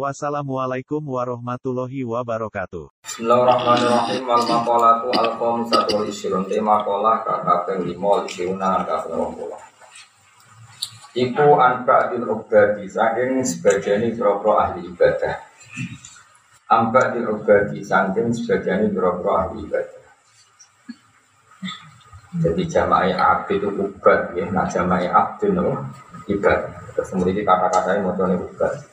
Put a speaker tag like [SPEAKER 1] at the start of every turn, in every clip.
[SPEAKER 1] Wassalamualaikum warahmatullahi wabarakatuh.
[SPEAKER 2] Bismillahirrahmanirrahim. Wal maqalatu al khamisatu wal isyrun. Tema maqalah ka kaping 5 isyruna kaping 20 Iku an ba'dil ubadi saking sebagian boro ahli ibadah. An ba'dil ubadi saking sebagian boro ahli ibadah. Jadi jama'i abdi itu ubad ya, nah jama'i abdi itu ibad Terus kemudian kata-katanya mau ubad An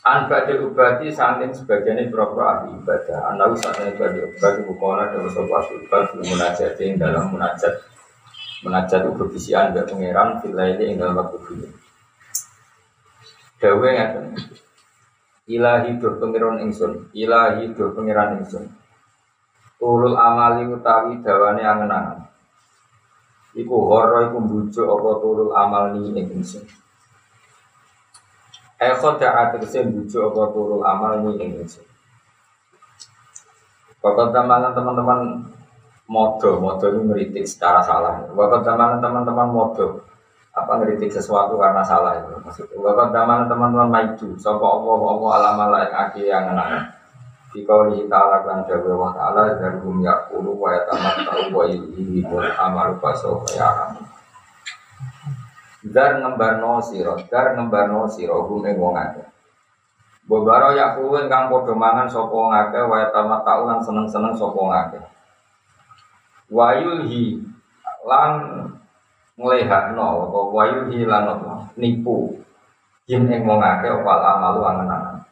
[SPEAKER 2] badil ubati saking sebagian berapa ahli ibadah. Anawi saking badil ubati bukola dalam sebuah ibadah munajat yang dalam munajat munajat itu berbisian dari pangeran villa ini yang dalam waktu ini. Dawe ngaten. Ilahi do pangeran ingsun, ilahi do pangeran ingsun. Tulul amali utawi dawane angen-angen. Iku horo iku bujuk apa tulul amal ni ingsun. Eko da'a tegesi bujuk apa turul amal ini Indonesia Bapak teman teman-teman modo, modo ini ngeritik secara salah. Bapak teman teman-teman modo, apa ngeritik sesuatu karena salah itu maksudnya. Bapak teman teman-teman maju, sopo Allah Allah alam yang aki yang enak. Di kauli ta'ala kan jawa wa ta'ala dari bumi yakulu wa yatamat ta'u wa ilhi wa amal baso ya Dar ngembarno sira, dar ngembarno sira hum ing wong akeh. Bobaro ya kuwi kang padha mangan sapa wong akeh wa tamatau lan seneng-seneng sapa wong akeh. Wayulhi lan nglehakno apa wayulhi lan nipu yin ing wong akeh opal amalu angen-angen.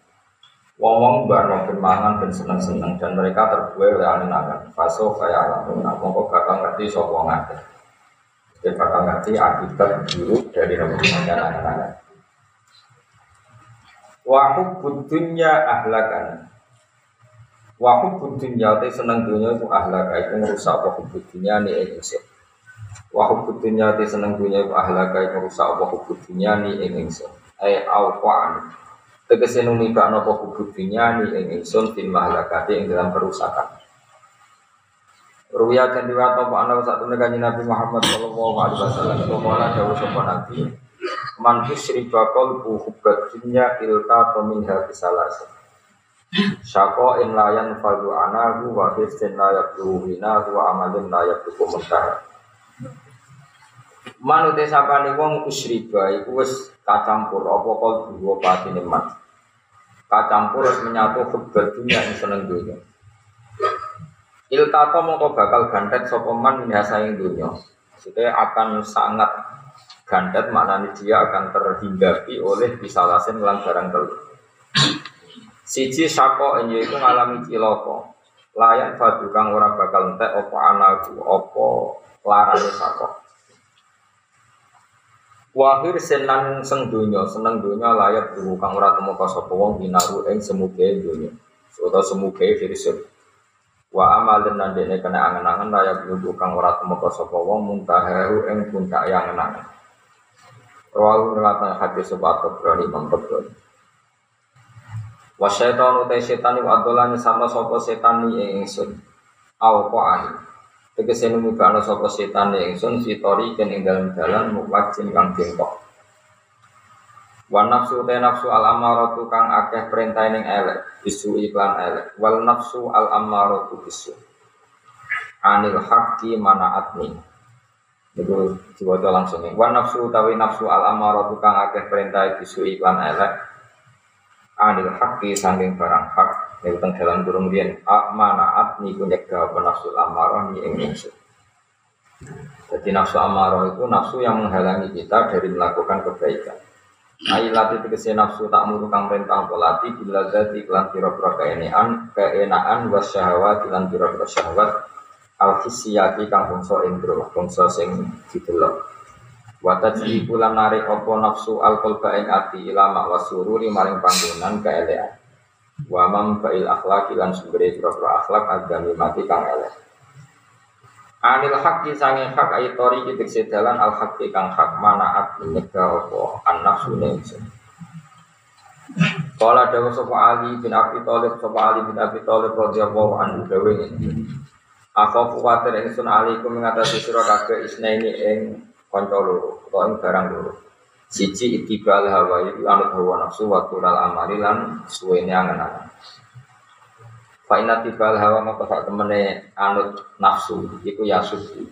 [SPEAKER 2] Wong-wong barno bermangan dan seneng-seneng dan mereka terbuai oleh angen-angen. Faso kaya alamun, mongko bakal ngerti sapa wong akeh. Dia bakal ngerti akibat buruk dari rebutan anak-anak. Wahub budunya ahlakan. Wahub budunya itu seneng dunia itu ahlaka itu merusak wahub budunya ni ingsun. Wahub budunya itu seneng dunia itu ahlaka itu merusak wahub budunya ni ingsun. Ay awqan. Tegese numibak nopo budunya ni ingsun fil mahlakati yang dalam kerusakan. Ruya dan riwayat apa anda saat itu Nabi Muhammad Shallallahu Alaihi Wasallam. Ke mana jauh sopan Nabi. Man husriba qalbu hubbat dunya ilta tominha bisalas Syako in layan fadu anahu wa hifzin layak duhina wa amalin layak duku mentara Manute sapane wong usriba iku wis kacampur apa kalbu wa patine man Kacampur wis menyatu dunya ing seneng dunya Iltato mongko bakal gantet sopeman biasa yang dunia. Maksudnya akan sangat gantet maknanya dia akan terhinggapi oleh bisalasin lan barang telur. Siji sako itu ngalami ciloko. Layan fadu kang ora bakal entek opo anaku opo larane sako. Wahir senang seng dunya, seneng dunya layak dulu kang ora temu sapa wong binaru ing semuge dunya. Utawa semuge firsut. Wa amal dan nandene kena angen-angen raya bludu kang ora temeka sapa wong muntahahu ing puncak yang angen. Rawu sebat Tabrani Imam Tabrani. Wa syaitan utai setan iku adolan sama sapa setan ing ingsun. Aw qani. Tegese numibana sapa setan ing ingsun sitori ken ing dalem dalan mukwajin kang bengkok. Wa nafsu te nafsu al amaratu kang akeh perintah ning elek, bisu iklan elek. Wal nafsu al amaratu bisu. Anil haqqi manaatni. Itu diwaca langsung ini. Wa nafsu tawi nafsu al amaratu kang akeh perintah bisu iklan elek. Anil haqqi sanging barang hak. Ini teng dalam durung riyen. Manaatni ku nyegah nafsu al amarah ni ing. Jadi nafsu amarah itu nafsu yang menghalangi kita dari melakukan kebaikan. Ailati tegese nafsu tak muru kang perintah polati bila zati kelan pira-pira keenaan keenaan was syahwat lan pira-pira syahwat al hisiyati kang bangsa indra bangsa sing didelok wa tajri kula narik apa nafsu al qalba ing ati ilama wasururi maring panggonan keelean. Wa mam fa'il akhlaq lan sumbere pira-pira akhlak agami mati kang elek Anil haqqi sange hak aitori kita sedalan al haqqi kang hak manaat nyegah apa anak sunnah Kala dawa sapa Ali bin Abi Thalib sapa Ali bin Abi Thalib radhiyallahu anhu dawe ngene. Aku kuwatir ingsun alaikum mengatasi sira kabeh isnaini ing kanca loro utawa ing barang loro. Siji itibal hawa iku anut hawa nafsu wa tulal amali lan suwene angen-angen. Fa inna tibal hawa maka sak temene anut nafsu iku ya suci.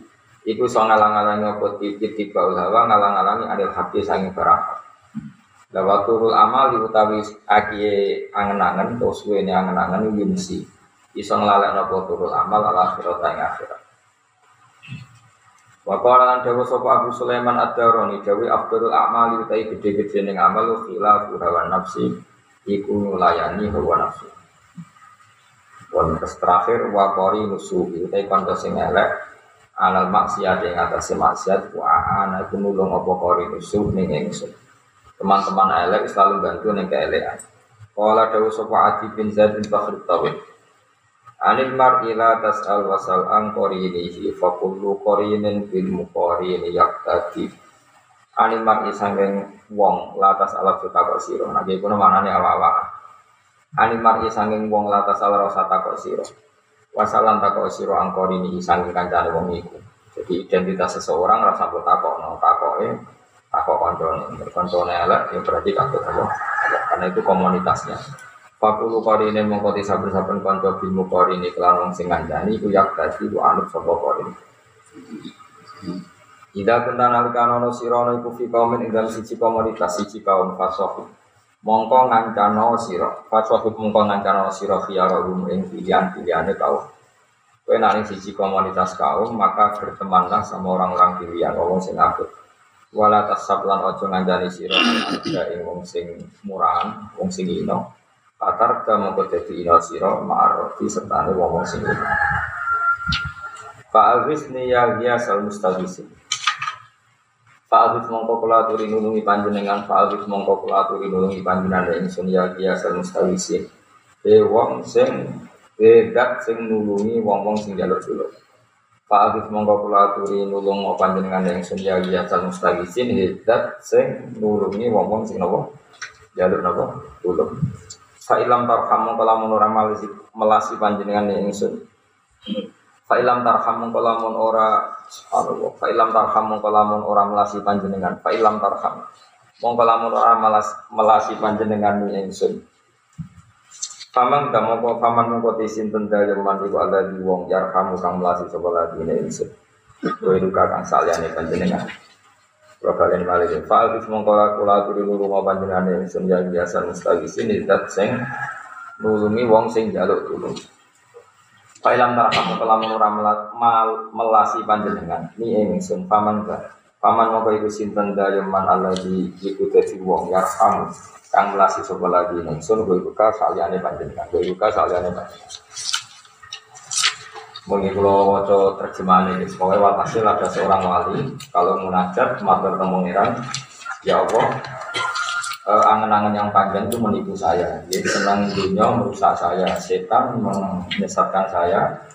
[SPEAKER 2] Iku iso ngalang-alangi apa tibal hawa ngalang-alangi adil hati sanging barang Lawaturul amal utawi akie angen-angen atau suwene angen-angen yumsi. Iso nglalekno apa turul amal ala akhirat ing akhirat. Wa qala lan dawu sapa Abu Sulaiman Ad-Darani dawu afdalul a'mal utawi gede-gede ning amal khilafu hawa nafsi iku nulayani hawa nafsi. Wan terus terakhir wa qori musuh utawi kanca sing elek alal maksiat ing atase maksiat wa ana iku nulung apa qori musuh ning ingsun teman-teman elek selalu bantu neng keelekan. Kala dawu sapa Adi bin Zaid bin Bakhr Tawid. Anil mar'ila tas'al wasal an qarinihi fa kullu qarinin bil muqarini yaqtadi. Anil mar'i sanging wong latas ala juta kok sira. Nah kuwi manane awak-awak. Anil mar'i sanging wong latas ala rasa takok sira. Wasalan takok sira an qarinihi sanging kancane wong iku. Jadi identitas seseorang rasa takok no takoke takok koncone koncone elek ya berarti takut apa karena itu komunitasnya Fakulu ini mengkoti saben-saben konco bilmu ini kelan wong sing ngandani iku yak dadi ku anut sapa ini. Ida kuntan alikana no sirono iku fi kaumin ing siji komunitas siji kaum fasohi. Mongko ngancano siro, fasohi mongko ngancano siro khiyara rum ing pilihan-pilihane kaum. Kowe nang siji komunitas kaum maka bertemanlah sama orang-orang pilihan wong sing apik. Wala tasab lan ojo ngandani sira ada ing wong sing murahan wong sing ino. Katar ka mongko dadi ino sira ma'arofi sertane wong sing ino. Fa'awis niya ya sal mustagisi Fa'awis mongko kula turi nulungi panjenengan Fa'awis mongko kula turi nulungi panjenengan ingsun ya ya sal mustagisi E wong sing E dat sing nulungi wong-wong sing jalur dulu Pak Afif mongko kula aturi nulung panjenengan yang sun ya ya sal mustagisin hidat sing nulungi wong-wong sing napa jalur napa tulung. Fa ilam tarham mongko lamun ora malasi melasi panjenengan yang sun. Fa ilam tarham mongko lamun ora subhanallah. Fa ilam tarham mongko lamun ora melasi panjenengan. Fa ilam tarham mongko lamun ora melas melasi panjenengan yang sun. Paman kamu kok paman mengko sinten dalem iku ada di wong yarhamu kang melasi sapa lagi ne insun. Kowe duka kang saliyane panjenengan. Kula kalian fa'al bis mongko kula aturi nuru ma panjenengan insun ya biasa mustagisin dat sing nulungi wong sing jaluk tulung. Fa'ilam tarham kelamun ora melasi panjenengan. Ni ingsun paman ka. Paman mongko iku sinten dalem man Allah di iku dadi wong yarhamu. Kang melasi sapa lagi ingsun gue buka saliyane panjenengan gue buka saliyane panjenengan. Mungkin kalau waca terjemahan ini, pokoknya walhasil ada seorang wali, kalau munajat, matur temungiran, ya Allah, eh, angen-angen yang panjang itu menipu saya. Jadi senang dunia merusak saya, setan menyesatkan saya,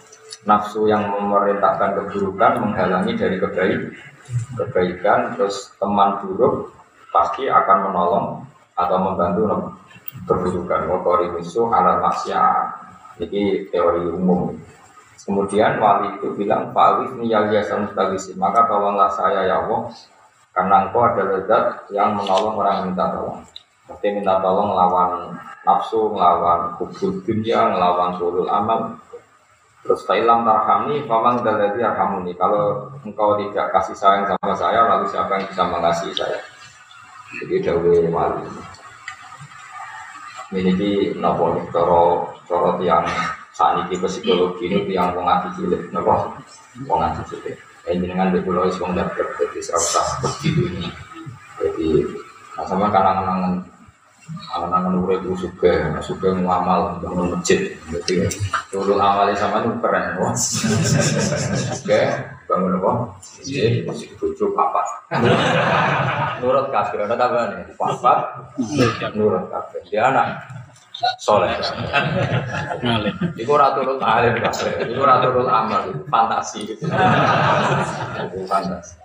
[SPEAKER 2] nafsu yang memerintahkan keburukan menghalangi dari kebaik, kebaikan, terus teman buruk pasti akan menolong atau membantu keburukan. Wakori musuh ala maksiat. Ini teori umum. Kemudian wali itu bilang Pak biasa mustagisin maka tolonglah saya ya Allah karena engkau adalah zat yang menolong orang yang minta tolong seperti minta tolong melawan nafsu melawan kubur dunia melawan sulul amal Terus fa'ilam tarhami, faman daladi arhamuni. Kalau engkau tidak kasih sayang sama saya, lalu siapa yang bisa mengasihi saya? Jadi dawe wali. Ini nopo coro coro tiang saat ini psikologi ini tiang wong ati cilik nopo wong ati cilik. Ini dengan di pulau dapat jadi serasa begitu ini. Jadi nah sama kangen-kangen Anak-anak urip itu suka, suka ngamal bangun masjid. Jadi turun awalnya sama itu keren. Oke, bangun apa? Masjid, tujuh papat. Nurut kafir, ada kabar nih? Papat, nurut kafir. Dia anak soleh. Iku raturul alim, iku raturul amal, fantasi. Itu fantasi.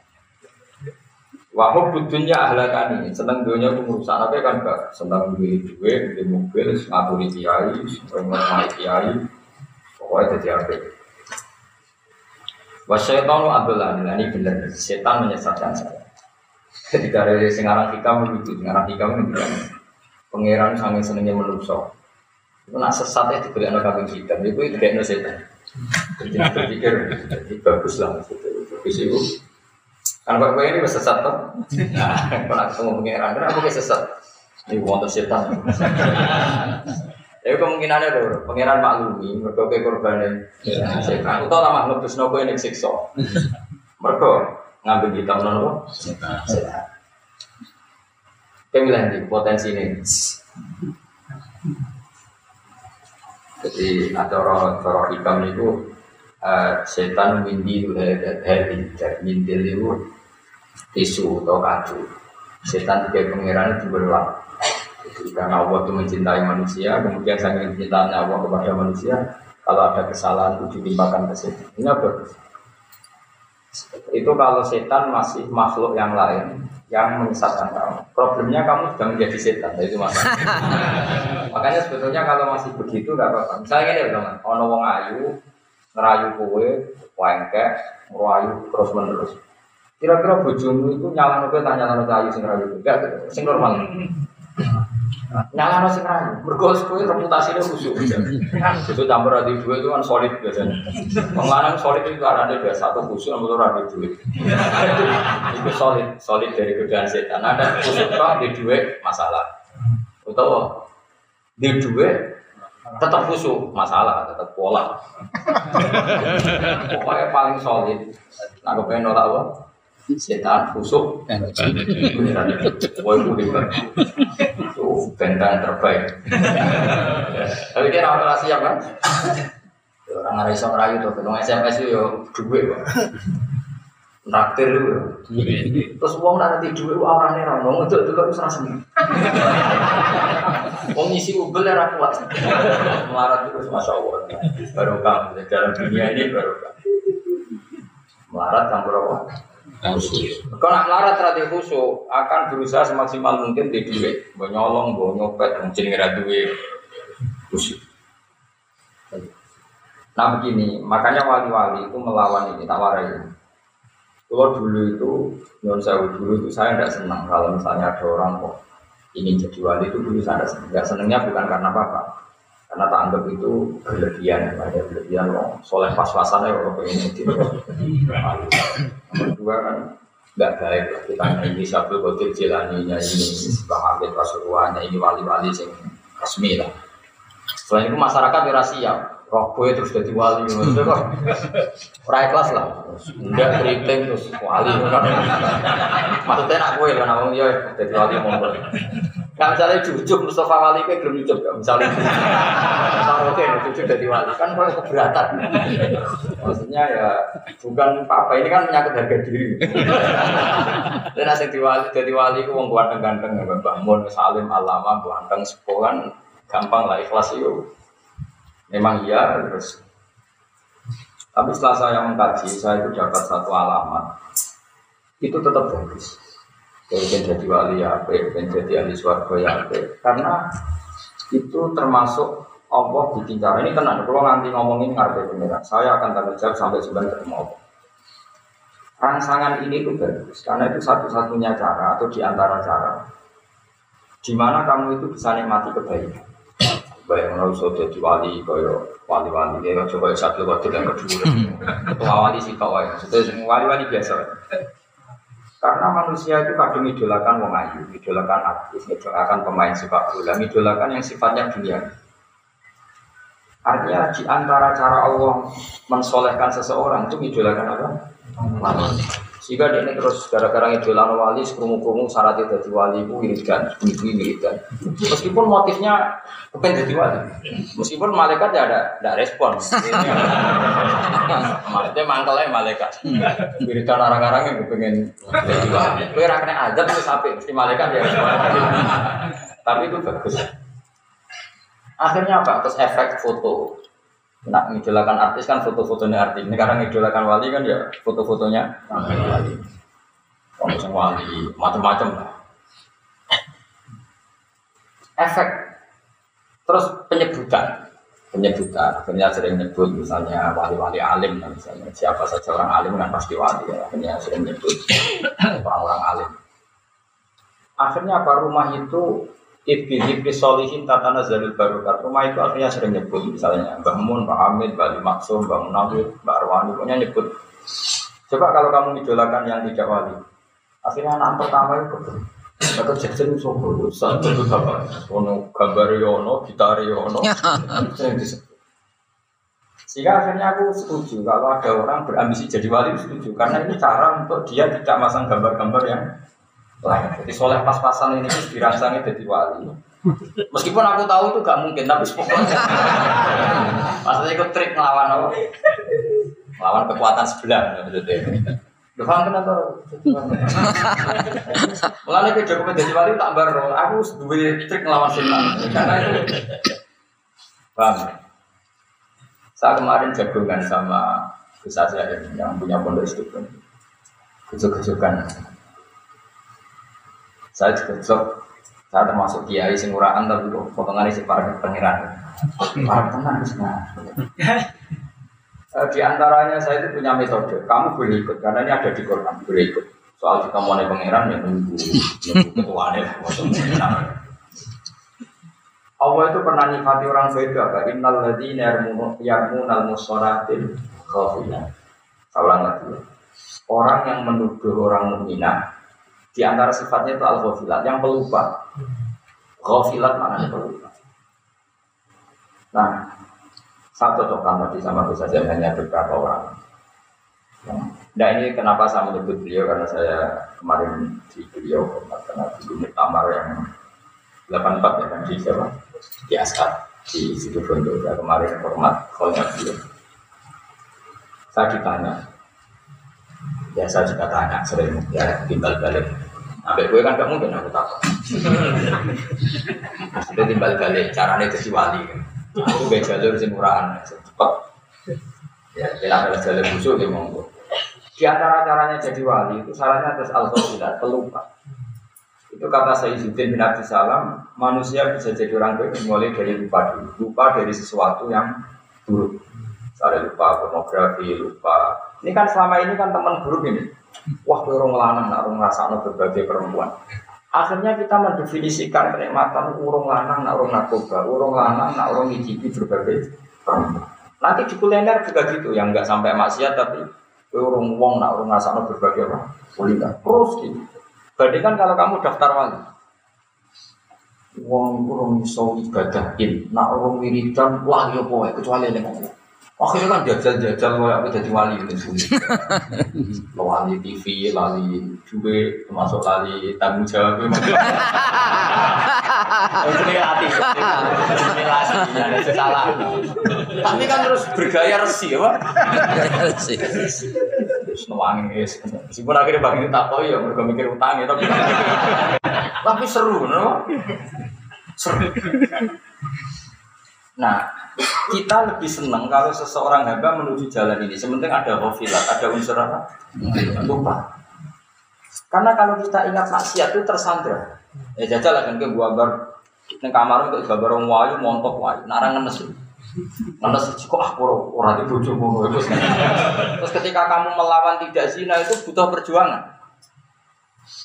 [SPEAKER 2] Wahub budunya ahlakani, seneng dunia merusak apa kan gak seneng beli duit, beli mobil, ngaburi kiai, ngomong kiai, pokoknya jadi apa? Wasyaitan abdullah, ini benar, setan menyesatkan saya. Ketika ada singarang hikam begitu, singarang hikam itu pangeran sangat senengnya menusuk. Itu nak sesat ya dibeli anak kambing hitam, itu itu kayak setan. Jadi berpikir, jadi bagus lah, bagus itu. Kan kok ini bisa sesat tuh. Nah, kalau ketemu pangeran, kenapa kayak sesat? Ini wonten setan. Ya kemungkinan ada loh, pangeran maklumi, mereka ke korban setan. Utau lama ngebus nopo ini siksa. Mereka ngambil kita nopo setan. Kayak di potensi ini. Jadi orang orang hikam itu uh, setan mindi itu dari mintil itu tisu atau kacu. Setan tiga pangeran itu berulang. Karena Allah itu mencintai manusia, kemudian saya mencintai Allah kepada manusia. Kalau ada kesalahan itu ditimpakan ke setan. Ini apa? Itu kalau setan masih makhluk yang lain yang menyesatkan kamu. Problemnya kamu sudah menjadi setan, itu masalah. Makanya sebetulnya kalau masih begitu nggak apa-apa. Misalnya ini teman, ono wong ayu ngerayu kue, wengke, ngerayu terus menerus. Kira-kira bojomu itu nyala kowe tanya nyala ayu sing ngerayu enggak sing normal. Nyala no sing rayu, mergo kowe reputasinya khusyuk. Itu campur adi dua itu kan solid biasanya. Pengelanang solid itu ada satu khusyuk, nomor adi dua. Itu solid, solid dari godaan setan. Ada khusyuk kok di dua masalah. Utawa di dua tetap khusyuk masalah, tetap pola. Pokoknya paling solid. Nah, kepengen nolak apa? setan busuk woi hebat itu bentang terbaik. Tapi dia orang siap kan? Orang nggak bisa ngerayu tuh ketemu SMS itu yo duit Naktir itu, terus uang nanti duit orang ngomong itu juga harus rasa Wong isi ubel ya kuat, melarat terus masya Allah, baru kamu dalam dunia ini baru kamu. Melarat campur apa? Kalau nak melarat terhadap khusyuk akan berusaha semaksimal mungkin di duit, mau nyolong, mau nyopet, mungkin nggak duit khusyuk. Nah begini, makanya wali-wali itu melawan ini, tawarai. Kalau dulu itu, non saya dulu itu saya tidak senang kalau misalnya ada orang kok ingin jadi wali itu dulu saya tidak senang. Gak senangnya bukan karena apa-apa, karena tak anggap itu berlebihan, ada berlebihan loh. Soleh pas-pasannya kalau pengen jadi Kedua kan nggak baik lah kita ini satu kotir jelaninya ini Hamid Rasulullah ini wali-wali yang resmi lah. Selain itu masyarakat ya siap. Gue terus jadi wali, kok Rai kelas lah, enggak keriting terus wali. Maksudnya nak gue kan, ya jadi wali monggo. Gak misalnya cucuk Mustafa Wali kayak belum cucuk gak misalnya. Oke, cucuk jadi wali kan kalau keberatan. Maksudnya ya bukan apa ini kan menyangkut harga diri. Dan asing diwali jadi wali ku wong ganteng-ganteng ya bangun salim alama ganteng sekolah gampang lah ikhlas itu. Memang iya terus. Tapi setelah saya mengkaji, saya itu dapat satu alamat. Itu tetap bagus pengen jadi wali ya apa, pengen jadi ahli suarga ya apa. Karena itu termasuk Allah cara ini tenang. Kalau nanti ngomongin ngarep pengiran, saya akan tanggung jawab sampai sebenarnya ketemu Allah. Rangsangan ini itu bagus karena itu satu-satunya cara atau di antara cara di mana kamu itu bisa nikmati kebaikan. Baik mau jadi wali, kaya wali-wali, ya coba satu waktu yang kedua, ketua wali sih kau ya, wali-wali biasa. Karena manusia itu kadang idolakan wong ayu, idolakan artis, idolakan pemain sepak bola, idolakan yang sifatnya dunia. Artinya di antara cara Allah mensolehkan seseorang itu idolakan apa? Manusia. Jika dia ini terus gara-gara idolan wali, sekrumu-krumu syarat jadi wali, itu wiridan, ibu wiridan. Meskipun motifnya kepen jadi wali, meskipun malaikat ya ada, ada respon. Malaikatnya mangkelnya malaikat. Wiridan orang-orang yang pengen jadi wali. Kue raknya aja tuh sampai mesti malaikat ya. Tapi itu bagus. Akhirnya apa? Terus efek foto. Nak ngidolakan artis kan foto-fotonya artis. Ini karena ngidolakan wali kan ya foto-fotonya wali. Kalau wali, macam-macam lah. Efek. Terus penyebutan. Penyebutan. Akhirnya sering nyebut misalnya wali-wali alim. Misalnya siapa saja orang alim kan pasti wali. Ya. Akhirnya sering nyebut orang-orang alim. Akhirnya apa rumah itu Ibni solihin tatana zalil barokat Rumah itu akhirnya sering nyebut Misalnya Mbak Mun, Mbak Hamid, Mbak Maksum, Mbak Munawir, Mbak Arwani Pokoknya nyebut. Coba kalau kamu idolakan yang tidak wali Akhirnya anak pertama itu Atau Jackson Sobo Satu itu apa? Ono gambar yono, gitar yono disebut. Sehingga akhirnya aku setuju kalau ada orang berambisi jadi wali setuju. Karena ini cara untuk dia tidak masang gambar-gambar yang jadi soleh pas-pasan ini dirangsangnya jadi wali. Meskipun aku tahu itu gak mungkin, tapi pokoknya maksudnya ikut trik melawan apa? Melawan kekuatan sebelah, maksudnya. Lu paham kenapa? Mulanya Jokowi jadi wali tak baru, aku dua trik melawan setan. Karena itu, paham? Saya kemarin jagungan sama Gus yang punya pondok istiqomah. Kejuk-kejukan saya juga job, saya termasuk kiai sing uraan tapi kok potongan isi para pengiran. Para teman eh, Di antaranya saya itu punya metode. Kamu boleh ikut karena ini ada di Quran. Boleh ikut. Soal jika mau pangeran ya tunggu ketua lah. Allah itu pernah nyifati orang apa? Innal ladzina yarmunal musolatin khafilah. Saya lagi. Orang yang menuduh orang mukminah di antara sifatnya itu al-ghafilat, yang pelupa. Ghafilat maknanya pelupa. Nah, saya cocokkan tadi sama Gus saja hanya beberapa orang. Nah ini kenapa saya menyebut beliau karena saya kemarin di beliau karena di Tamar yang 84 ya kan di Jawa di Askat di situ Bondo saya kemarin hormat kolnya beliau. Saya ditanya, ya saya juga tanya sering ya timbal balik Sampai gue kan gak mungkin aku takut. Maksudnya timbal balik caranya jadi wali. Aku gak jalur sing murahan, cepat. Ya, kita adalah jalur busuk ya monggo. Di antara caranya jadi wali itu salahnya terus al tidak pelupa. Itu kata Sayyidina bin Abdul Salam, manusia bisa jadi orang baik mulai dari lupa dulu. Lupa dari sesuatu yang buruk. Saya lupa pornografi, lupa. Ini kan selama ini kan teman buruk ini Wah, orang lanang nak orang no berbagai perempuan. Akhirnya kita mendefinisikan kenikmatan urung lanang nak urung narkoba, urung lanang nak urung ngicipi berbagai perempuan. Nanti di kuliner juga gitu, yang nggak sampai maksiat tapi urung wong nak urung no berbagai? Kuliner. Terus gitu. Bandingkan kalau kamu daftar wali. Wong urung iso ibadahin, nak urung wiridan, wah yo poe kecuali dengan Akhirnya kan jajal-jajal kayak jadi wali ini sulit. Wali TV, lali juga termasuk lali tanggung jawab. Ini ini latih, ada salah. Tapi kan terus bergaya resi, apa? Resi. Nangis, meskipun akhirnya bagi tak tahu ya, mereka mikir utangnya, tapi tapi seru, no? Seru. Nah, kita lebih senang kalau seseorang hamba menuju jalan ini. Sementing ada hofilat, ada unsur apa? Lupa. Karena kalau kita ingat maksiat itu tersandra. Ya jajal kan ke gambar neng kamar untuk gambar orang wayu montok wayu, narang ngenes. Ngenes kok ah orang di bojomu Terus ketika kamu melawan tidak zina itu butuh perjuangan.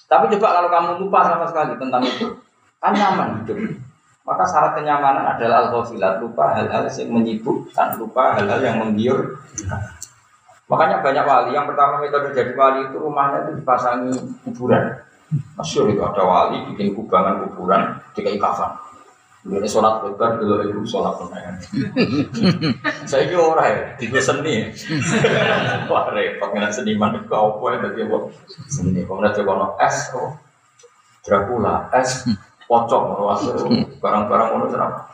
[SPEAKER 2] Tapi coba kalau kamu lupa sama sekali tentang itu, kan nyaman hidup. Maka syarat kenyamanan adalah al-ghafilat, lupa hal-hal yang menyibukkan, lupa hal-hal yang menggiur. Makanya banyak wali, yang pertama metode jadi wali itu rumahnya itu dipasangi kuburan. Masyur itu ada wali bikin kubangan kuburan, dikai kafan. Ini sholat lebar, dulu itu sholat pemenang. Saya ini orang ya, tiga seni. Wah repot, dengan seniman itu apa ya, berarti apa? Seni, kemudian coba es, oh. Dracula, es pocong barang-barang ono serap.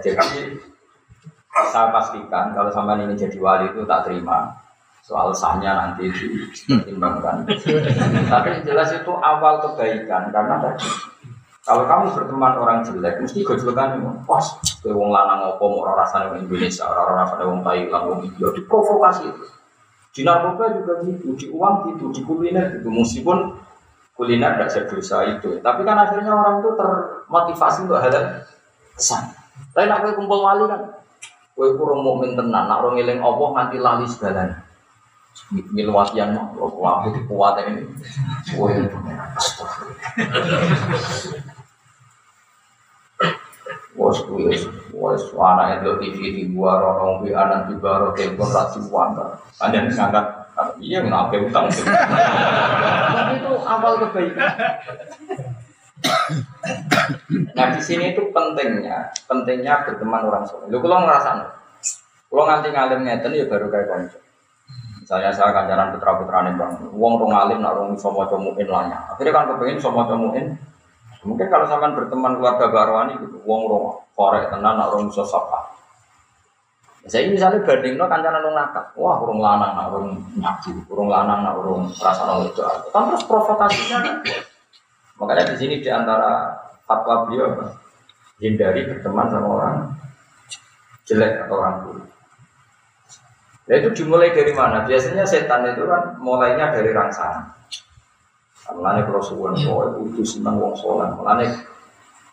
[SPEAKER 2] Jadi saya pastikan kalau sama ini jadi wali itu tak terima soal sahnya nanti dipertimbangkan. Tapi jelas itu awal kebaikan karena tadi Kalau kamu berteman orang jelek, mesti gojlokan wah, kowe wong lanang apa mau rasane wong Indonesia, ora rasane wong Thailand, wong India, itu. Di narkoba juga gitu, di uang gitu, di kuliner gitu, meskipun kuliner tidak sedosa itu. Tapi kan akhirnya orang itu termotivasi untuk hal kesan. Tapi nak kumpul wali kan, kowe kurang mukmin tenan, nak orang ngeling Allah nganti lali segalanya. Milwatian mah, wah itu kuat ini. Wah itu Wes wes wes anak itu TV di gua orang bi anak di baro telepon rasi wanda. Yang ngangkat iya ngapa utang Tapi itu awal kebaikan. Nah di sini itu pentingnya, pentingnya berteman orang soleh. Lu kalau ngerasa, kalau nganti ngalim ngeten ya baru kayak konco. Misalnya saya kancaran putra putra nih bang, uang rong ngalim nak rong somo comuin lahnya. Akhirnya kan kepengen somo comuin Mungkin kalau sampean berteman keluarga Barwani gitu, wong rong korek tenan nak rong iso sapa. Saya misalnya banding no kancanan nong nakal, wah urung lanang nak urung nyabu, urung lanang nak urung rasa nong itu, kan terus provokasinya kan. Makanya di sini di antara fatwa beliau hindari berteman sama orang jelek atau orang buruk. Nah itu dimulai dari mana? Biasanya setan itu kan mulainya dari rangsangan. Mulane kalau suwun soleh itu senang wong soleh. Mulane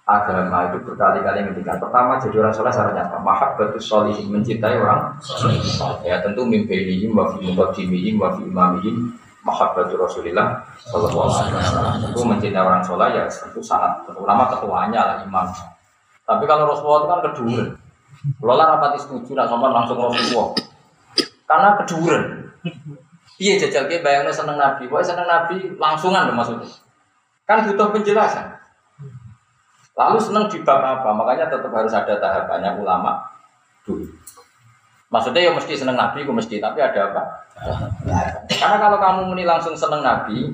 [SPEAKER 2] agama itu berkali-kali ngendikan. Pertama jadi orang soleh syaratnya apa? Mahabbatus solihin mencintai orang. Ya tentu mimpiihim wa fi muqaddimihim wa fi imamihim mahabbatur Rasulillah sallallahu alaihi wasallam. Itu mencintai orang soleh ya tentu sangat terutama ketuanya lah imam. Tapi kalau Rasulullah itu kan keduren. Kalau lah rapati setuju nak sopan langsung Rasulullah. Karena keduren. Iya jajal ke bayangnya seneng Nabi, pokoknya seneng Nabi langsungan loh maksudnya. Kan butuh penjelasan. Lalu seneng di bab apa? Makanya tetap harus ada tahapannya ulama dulu. Maksudnya ya mesti seneng Nabi, gue mesti, tapi ada apa? Karena kalau kamu muni langsung seneng Nabi,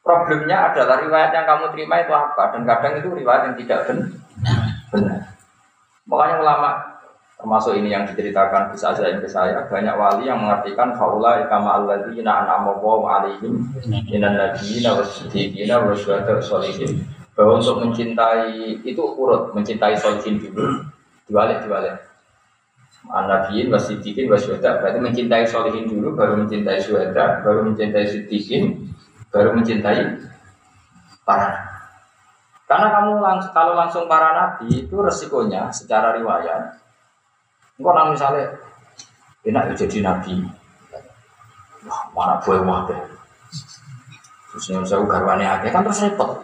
[SPEAKER 2] problemnya adalah riwayat yang kamu terima itu apa? Dan kadang itu riwayat yang tidak benar. Makanya ulama termasuk ini yang diceritakan bisa saja ke saya. Banyak wali yang mengartikan faula ikama alladzina an'ama Allahu alaihim minan nabiyina wasiddiqina wasyuhada sholihin bahwa untuk mencintai itu urut mencintai sholihin dulu. Diwalik diwalik An-Nabiyin wasiddiqin wasyuhada berarti mencintai sholihin dulu baru mencintai syuhada baru mencintai siddiqin baru mencintai para karena kamu langsung, kalau langsung para nabi itu resikonya secara riwayat Engkau nang misalnya enak ya jadi nabi. Wah, mana wah deh. Terus yang saya garwane aja kan terus repot.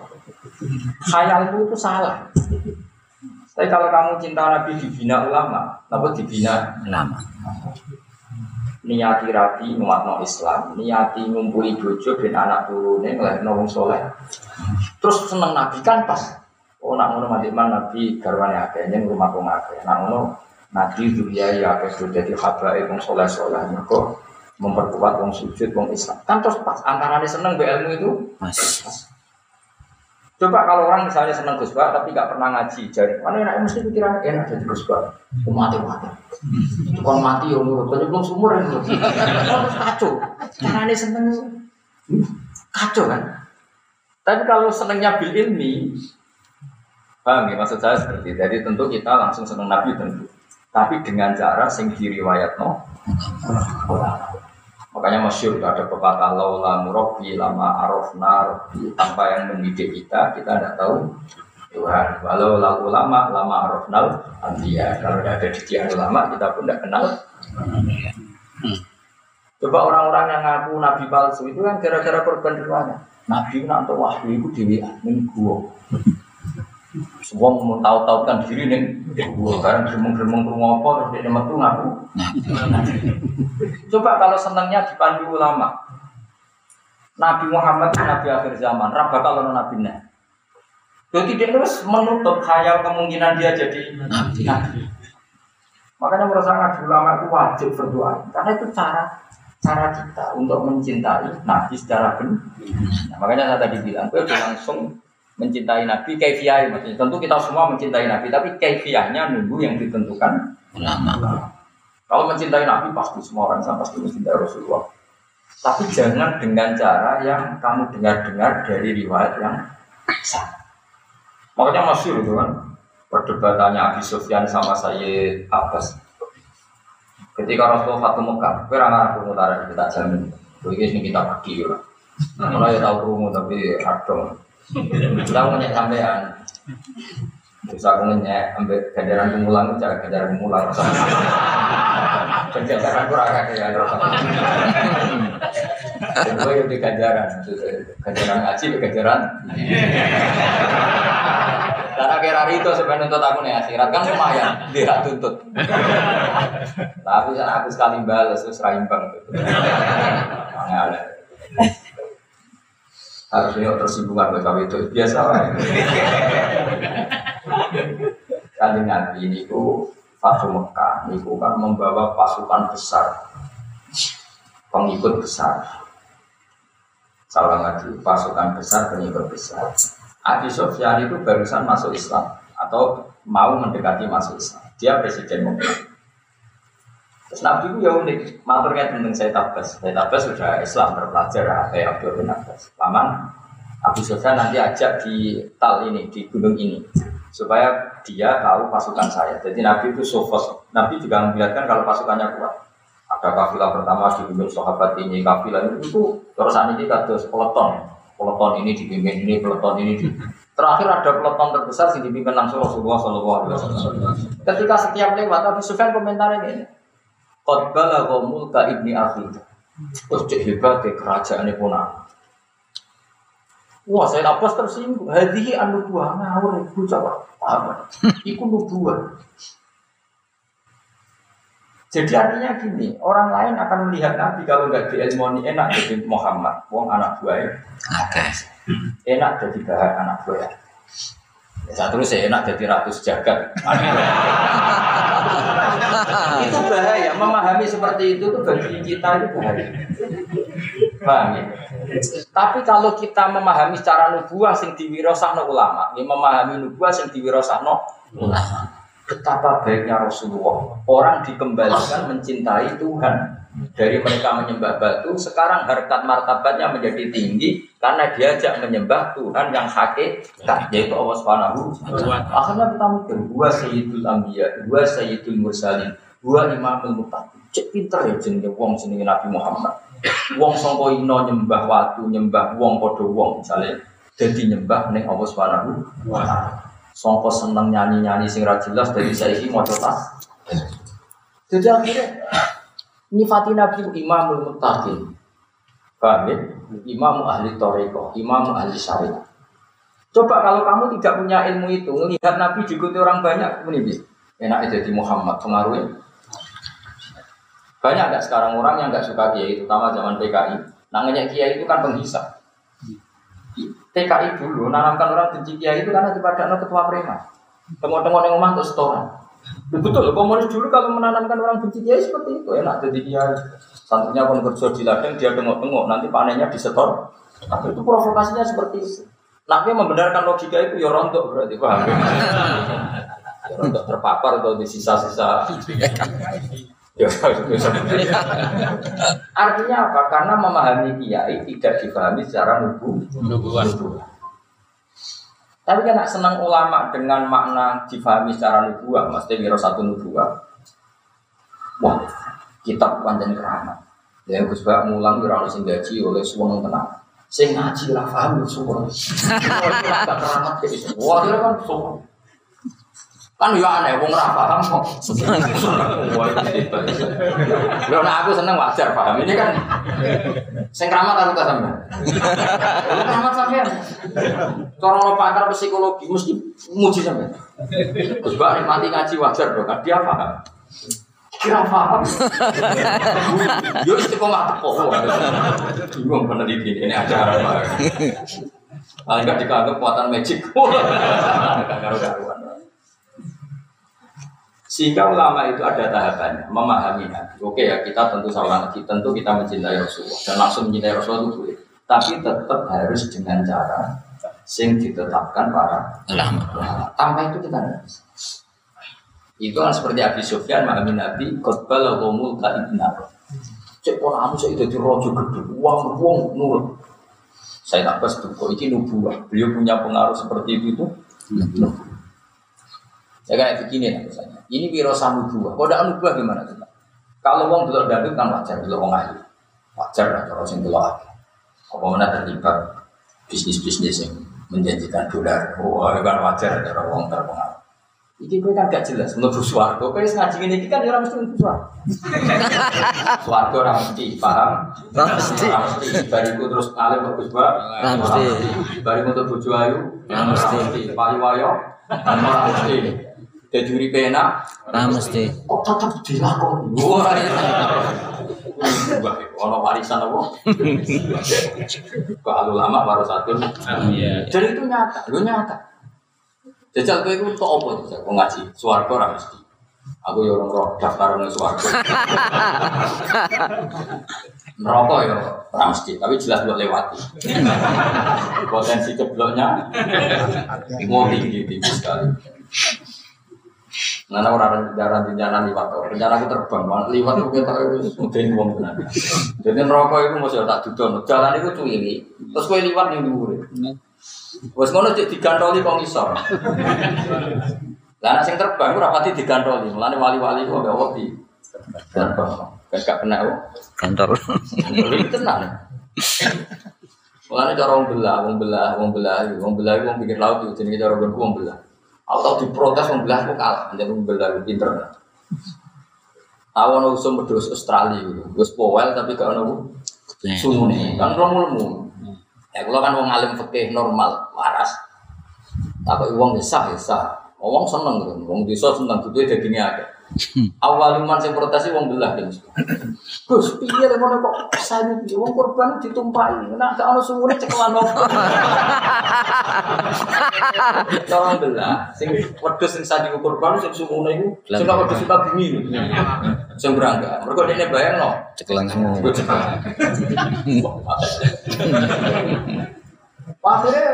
[SPEAKER 2] Khayalku itu salah. Tapi kalau kamu cinta Nabi dibina ulama, apa dibina
[SPEAKER 3] ulama?
[SPEAKER 2] Niati rapi no Islam, niati ngumpuli bojo ben anak turune ngelahno wong soleh. Terus seneng Nabi kan pas. Oh nak ngono mana Nabi garwane akeh ning rumah wong akeh. Nak ngono Nabi dunia ya sudah jadi habaib wong soleh soleh mereka memperkuat wong sujud wong Islam kan terus pas antara seneng ilmu itu
[SPEAKER 3] mas.
[SPEAKER 2] Coba kalau orang misalnya seneng Gus tapi nggak pernah ngaji, jadi mana enak mesti pikiran enak jadi Gus Bah. Mati mati. Kon mati ya nurut, tapi belum sumur ya nurut. Terus kacau. Karena dia seneng kacau kan. Tapi kalau senengnya bil ilmi, paham ya maksud saya seperti itu. Jadi tentu kita langsung seneng Nabi tentu tapi dengan cara sing diriwayat no makanya masyur ada pepatah laula murabbi lama arafna tanpa yang mendidik kita kita tidak tahu Tuhan walau lalu lama lama arafnal anbiya kalau tidak ada didikan ulama kita pun tidak kenal Coba orang-orang yang ngaku nabi palsu itu kan gara-gara korban. Nabi nak untuk wahyu itu dewi minggu. Semua mau tahu-tahu kan diri nih, sekarang geremeng-geremeng rumah apa terus dia metu ngaku. Coba kalau senangnya dipandu ulama, Nabi Muhammad itu Nabi akhir zaman, raba kalau Nabi nah. Jadi dia terus menutup khayal kemungkinan dia jadi Nabi. Makanya merasa ngaji ulama itu wajib berdoa, karena itu cara cara kita untuk mencintai Nabi secara benar. Nah, makanya saya tadi bilang, gue langsung mencintai Nabi kaifiah maksudnya tentu kita semua mencintai Nabi tapi kaifiahnya nunggu yang ditentukan ulama. Kalau mencintai Nabi pasti semua orang sama pasti mencintai Rasulullah. Tapi jangan dengan cara yang kamu dengar-dengar dari riwayat yang sama. Makanya masih itu kan perdebatannya Abi Sufyan sama Sayyid Abbas. Ketika Rasulullah Fatu Mekah, kira nggak aku mutara kita jamin. Begini kita pergi ya. Mulai ya tahu rumu tapi radong. Kita nyek sampean. Bisa aku nyek ambil ganjaran kemulang, cara ganjaran kemulang. Ganjaran kurang kakek ya Dan gue yang di ganjaran, ganjaran ngaji, ganjaran. Karena kira itu sebenarnya untuk aku nih akhirat kan lumayan, dia tuntut. Tapi saya aku sekali balas terus raimbang. Aneh-aneh. Harusnya tersinggungan kalau itu biasa lah. Kali Nabi ini ku Fatu Mekah, ini kan membawa pasukan besar, pengikut besar. Salah lagi, pasukan besar, pengikut besar. Abi Sofyan itu barusan masuk Islam atau mau mendekati masuk Islam. Dia presiden Mekah. Terus Nabi itu ya unik, maturnya tentang saya tabas. Saya tabas sudah Islam berpelajar ya Abdul bin Abbas. Paman Abu Sofyan nanti ajak di tal ini, di gunung ini. Supaya dia tahu pasukan saya. Jadi Nabi itu sofos. Nabi juga melihatkan kalau pasukannya kuat. Ada kafilah pertama di gunung sahabat ini, kafilah itu, terus ini kados peleton Peloton ini dipimpin ini, peloton ini di... Terakhir ada peloton terbesar yang dipimpin langsung Rasulullah Shallallahu Alaihi Wasallam. Ketika setiap lewat Abu Sufyan komentarnya ini, Qadbala mulka ibni akhi. Terus cek hebat ke kerajaan pun Wah, saya lapas tersinggung. Hadihi anu buah ngawur ibu coba apa? Iku nubuah. Jadi artinya gini, orang lain akan melihat Nabi kalau nggak diilmoni enak jadi Muhammad, wong anak buah
[SPEAKER 3] Oke.
[SPEAKER 2] Enak jadi bahan anak buah. Ya, satu saya enak jadi ratus jagat. itu bahaya. Memahami seperti itu tuh bagi kita itu bahaya. Paham ya? Tapi kalau kita memahami secara nubuah sing diwirosahno ulama, ini memahami nubuah sing diwirosahno ulama betapa baiknya Rasulullah. Orang dikembalikan mencintai Tuhan. Dari mereka menyembah batu, sekarang harkat martabatnya menjadi tinggi karena diajak menyembah Tuhan yang hakikat, yaitu Allah Subhanahu Akhirnya kita mikir, dua sayyidul anbiya, dua sayyidul mursalin, dua imamul muttaqin. Cek pinter ya jenenge wong jenenge Nabi Muhammad. Wong sangka ino nyembah watu, nyembah wong padha wong misalnya jadi nyembah ning Allah Subhanahu wa taala. Songko seneng nyanyi-nyanyi sing jelas dari saiki mau tas. Jadi akhirnya nyifati Nabi imamul muttaqin. Paham ya? Imam ahli toriko, imam ahli syariat. Coba kalau kamu tidak punya ilmu itu, melihat Nabi diikuti orang banyak, ini enak jadi Muhammad pengaruhnya. Banyak nggak sekarang orang yang nggak suka kiai, terutama zaman PKI. Namanya kiai itu kan penghisap. TKI dulu nanamkan orang benci kiai itu karena ada ketua preman. Tengok-tengok yang rumah untuk setoran. Betul, komunis dulu kalau menanamkan orang benci kiai seperti itu enak jadi kiai. Santrinya pun kerja di ladang dia tengok-tengok nanti panennya disetor. Tapi itu provokasinya seperti itu. Nabi membenarkan logika itu ya rontok berarti paham. Ya rontok terpapar atau di sisa-sisa Ya, Artinya apa? Karena memahami kiai tidak dipahami secara nubu. Tapi kan senang ulama dengan makna difahami secara nubuah, mesti kira satu nubuah. Wah, kitab panjang keramat. Ya Gus Bak mulang kira ono sing gaji oleh suwung tenang. Sing ngaji lah paham suwung. Wah, keramat Wah, dia kan suwung. Kan ya aneh, wong ora paham kok. Lho nek aku seneng wajar paham. Ini kan sing kramat aku tak sampe. Kramat sampean. Cara lo pakar psikologi mesti muji sampean. Gus Bak mati ngaji wajar dong, kan dia paham. Kira paham. Yo istiqomah teko. Bingung peneliti ini acara apa. Enggak dikanggap kekuatan magic. Karuan-karuan. Sehingga ulama itu ada tahapannya, memahami Nabi. Oke ya, kita tentu salah lagi, tentu kita mencintai Rasulullah dan langsung mencintai Rasulullah itu boleh. Tapi tetap harus dengan cara sing ditetapkan para ulama. Tanpa itu kita tidak bisa. Itu kan seperti Abi Sufyan memahami Nabi, khotbah lahumul ta'ibna. Cek pola kamu saya itu rojo gede, uang uang nurut. Saya tak pas tuh, kok ini nubuah. Beliau punya pengaruh seperti itu itu Ya kayak begini lah misalnya. Ini wirosa nubuah. Tidak nubuah gimana tuh? Kalau wong belok dangdut kan wajar, belok wong ahli. Wajar lah kalau sing belok ahli. Apa mana terlibat bisnis-bisnis yang menjanjikan dolar. Wah, itu kan wajar ada wong terpengaruh. Iki kowe kan gak jelas mlebu swarga. Kowe wis ngaji ngene iki kan ora mesti mlebu swarga. Swarga ora mesti, paham?
[SPEAKER 3] Ora mesti.
[SPEAKER 2] Bariku terus alim bagus ba.
[SPEAKER 3] Ora mesti.
[SPEAKER 2] Bariku untuk bojo ayu.
[SPEAKER 3] Ora mesti.
[SPEAKER 2] Payu wayo. Ora mesti. Dadi uripe enak.
[SPEAKER 3] Ora mesti.
[SPEAKER 2] Kok tetep dilakoni. Wah. Wah, ono warisan apa? Kalau lama baru satu.
[SPEAKER 4] Iya.
[SPEAKER 2] Jadi itu nyata, lu nyata. Jajal kowe iku untuk apa jajal? Kok ngaji swarga ora mesti. Aku ya orang roh daftar nang swarga. Neraka ya ora mesti, tapi jelas buat lewati. Potensi cebloknya mau tinggi tinggi sekali. Nana orang rencana rencana liwat, rencana aku terbang, malah liwat aku kita harus mudahin uang benar. Jadi neraka itu masih tak dudon, jalan itu cuili, terus kue liwat yang dulu. Wes ngono cek digantoli kok ngisor. Lah anak sing terbang ora pati digantoli, mulane wali-wali kok gak wedi. Terbang. Kan gak kena kok.
[SPEAKER 3] Kantor.
[SPEAKER 2] Ini tenang. Mulane cara wong belah, wong belah, wong belah, wong belah wong pikir laut itu jenenge cara gue wong belah. Aku tau diprotes wong belah aku kalah, jadi wong belah aku pinter. Tahu ono usum pedus Australia gitu. Wis powel tapi gak ono sumune. Kan lemu-lemu. Ya kalau kan wong alim fikih normal, waras. Tapi wong desa desa, wong seneng gitu. Wong desa seneng butuh dagingnya ada. Awal iman sing protes wong belah kan. Gus, piye ngono kok saya wong korban ditumpahi. Nek gak ono sumune cekelan wong. Tolong belah, sing wedhus sing sadi korban sing sumune iku sing wedhus suka bumi lho. Sing berangga. Mergo dene bayangno.
[SPEAKER 3] Cekelan semua.
[SPEAKER 2] Akhirnya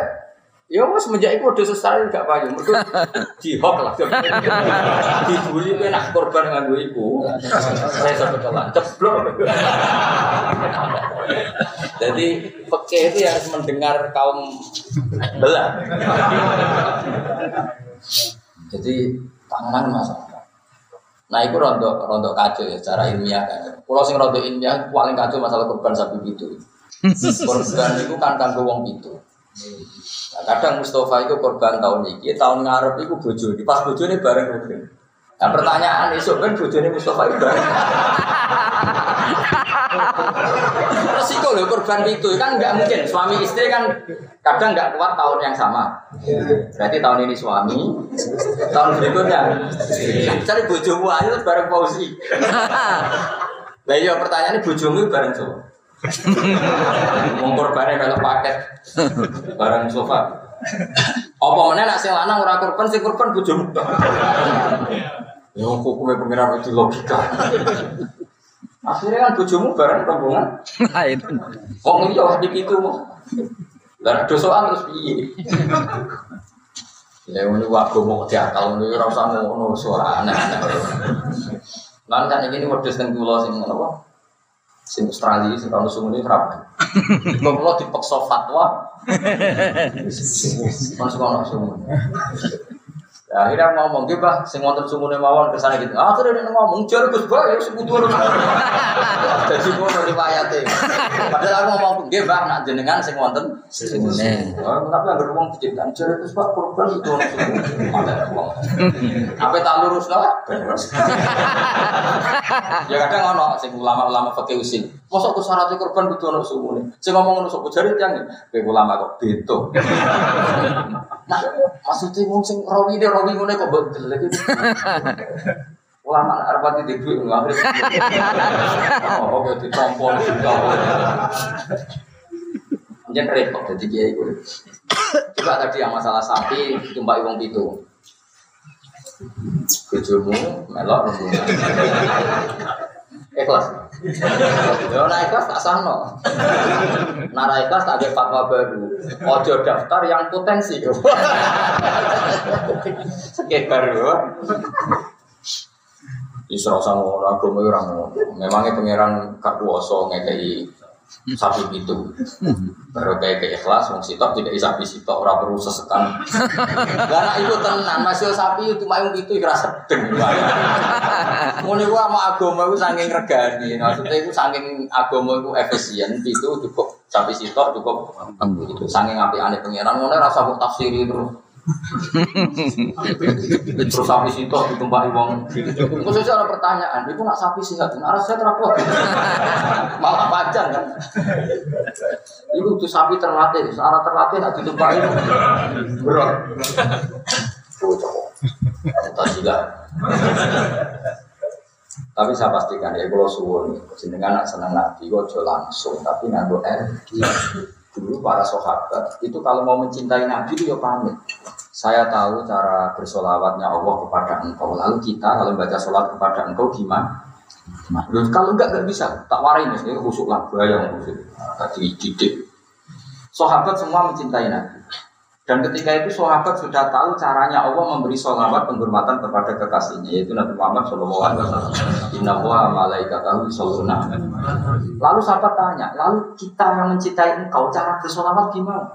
[SPEAKER 2] Ya wes semenjak itu udah selesai gak payu, mereka dihok lah, dibully gue nak korban dengan gue iku, saya sampai telan, ceblok. Jadi peke itu harus mendengar kaum belah. Jadi tangan masalah. Nah, itu rontok rontok kacau ya, secara ilmiah kan. Kalau sing rontok ilmiah paling kacau masalah korban sapi itu. Korban itu kan kanggo wong itu. Nah, kadang Mustafa itu korban tahun ini, tahun ngarep itu bojo, di pas bojo ini bareng rugen. Nah pertanyaan esok kan bojo ini Mustafa itu bareng. Resiko loh korban itu kan nggak mungkin suami istri kan kadang nggak kuat tahun yang sama. Berarti tahun ini suami, tahun berikutnya. Cari bojomu ayo bareng pausi. Nah iya pertanyaannya bojomu bareng coba. Wong korbane melok paket barang sofa. Apa meneh nek sing lanang ora korban sing korban bojomu. Ya hukume pengiran itu logika. Akhirnya kan bojomu bareng rombongan.
[SPEAKER 3] Lain.
[SPEAKER 2] Kok iya hati itu mau. Lah dosoan terus piye? Ya ini waktu mau diakal ini ora usah ngono suara aneh-aneh. Lan kan ini modus teng kula sing ngono? Sing Australia sing kalau sungguh ini berapa? Kok kula dipaksa fatwa. Masuk ono sungguh. Ya, akhirnya ngomong gitu bah, sing wonten sumune mawon ke sana gitu. Akhirnya dia ngomong jar Gus Bah ya sekutu Jadi ngono riwayate. Padahal aku ngomong nggih Mbak nak jenengan sing wonten
[SPEAKER 3] Sumune.
[SPEAKER 2] Oh, tapi yang ngomong diciptakan jar Gus Bah korban itu ono. Apa tak lurus lah? Ya kadang ono sing ulama-ulama pakai usil. Mosok ku syarat korban kudu ono sumune. Sing ngomong ngono sok jare tiyang kowe ulama kok beto. Nah, maksudnya mung sing rawi de rawi ngene kok betul lagi. Ulama arep pati di duit ngambil. Oh, oke ditompol. Jangan repot jadi kiai itu. Coba tadi yang masalah sapi ditumpaki wong pitu. Bojomu melok rombongan. Ikhlas. Ya ora ikhlas tak sahno. Nara ikhlas tak ada fatwa baru. Ojo daftar yang potensi. Sekeh baru. Isra sama orang agama orang Memangnya pangeran gak kuasa ngekei sapi itu baru kayak ke ikhlas wong sitok tidak sapi sitok ora perlu sesekan. Karena itu tenan masih sapi itu mayung itu kira sedeng. Ngono gua sama agama itu saking regani maksudnya itu saking agama itu efisien itu cukup sapi sitok cukup itu saking api aneh pengiran ngono rasa kok tafsiri terus Terus sapi situ ditumpahi wong. Khususnya ada pertanyaan, itu nak sapi sih satu, arah saya terapot. Malah panjang kan. Itu tuh sapi terlatih, searah terlatih nak ditumpahi. Berat. Cocok. Tasila. Tapi saya pastikan ya kalau suwun jenengan nak seneng nabi kok langsung tapi nganggo energi. Dulu para sahabat itu kalau mau mencintai Nabi itu ya pamit. Saya tahu cara bersolawatnya Allah kepada engkau. Lalu kita kalau baca sholat kepada engkau gimana? Kalau enggak enggak bisa, tak warai ini khusuk lah, bahaya khusuk. Tadi didik. Sahabat semua mencintai Nabi. Dan ketika itu sahabat sudah tahu caranya Allah memberi sholawat penghormatan kepada kekasihnya yaitu Nabi Muhammad Shallallahu Alaihi Wasallam. Inna wa malaikatahu. Lalu sahabat tanya, lalu kita yang mencintai engkau cara bersolawat gimana?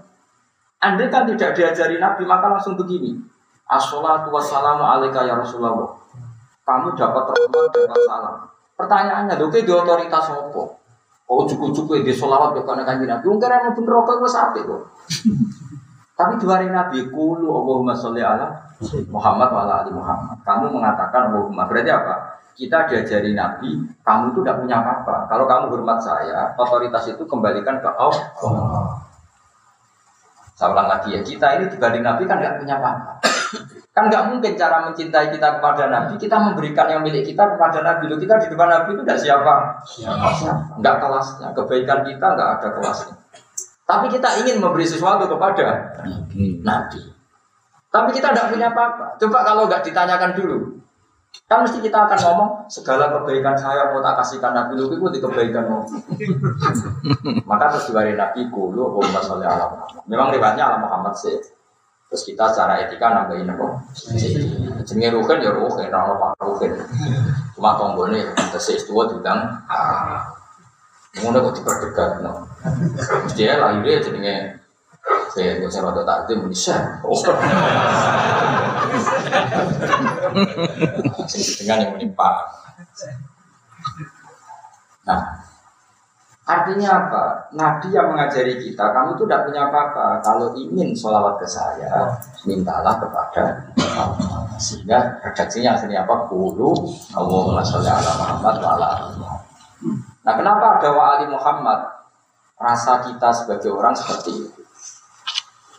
[SPEAKER 2] Anda kan tidak diajari Nabi maka langsung begini. Assalatu wassalamu alaika ya Rasulullah. Kamu dapat rahmat salam. Pertanyaannya, oke di otoritas apa? Oh cukup-cukup di solawat ke kana kanjeng Nabi. Wong kira mlebu neraka wis apik kok. Tapi di hari Nabi kulu Allahumma sholli ala Muhammad wa ala ali Muhammad. Kamu mengatakan Allahumma berarti apa? Kita diajari Nabi, kamu itu tidak punya apa-apa. Kalau kamu hormat saya, otoritas itu kembalikan ke Allah. Saya ulang lagi ya, kita ini dibanding Nabi kan nggak punya apa-apa. Kan nggak mungkin cara mencintai kita kepada Nabi, kita memberikan yang milik kita kepada Nabi. Loh, kita di depan Nabi itu tidak siapa? Siapa? Nggak kelasnya. Kebaikan kita nggak ada kelasnya. Tapi kita ingin memberi sesuatu kepada Nabi. Tapi kita tidak punya apa-apa. Coba kalau nggak ditanyakan dulu. Kan mesti kita akan ngomong segala kebaikan saya mau tak kasihkan Nabi lu itu di kebaikanmu. Maka terus diwari Nabi kulu Allahumma sholli ala Muhammad. Memang riwayatnya ala Muhammad sih. Terus kita secara etika nambahin apa? Jenenge ruhin ya ruhin, ora apa ruhin. Cuma tonggone tesih tua diundang ah. Ngono kok diperdegat no. Ya lahirnya jenenge saya nggak usah rada takdim bisa. Oh. dengan yang menimpa. Nah, artinya apa? Nabi yang mengajari kita, kamu itu tidak punya apa-apa. Kalau ingin sholawat ke saya, mintalah kepada Allah. Sehingga redaksinya akhirnya apa? Kulu Allahumma sholli ala Muhammad wa ala Nah, kenapa ada wa ali Muhammad? Rasa kita sebagai orang seperti itu.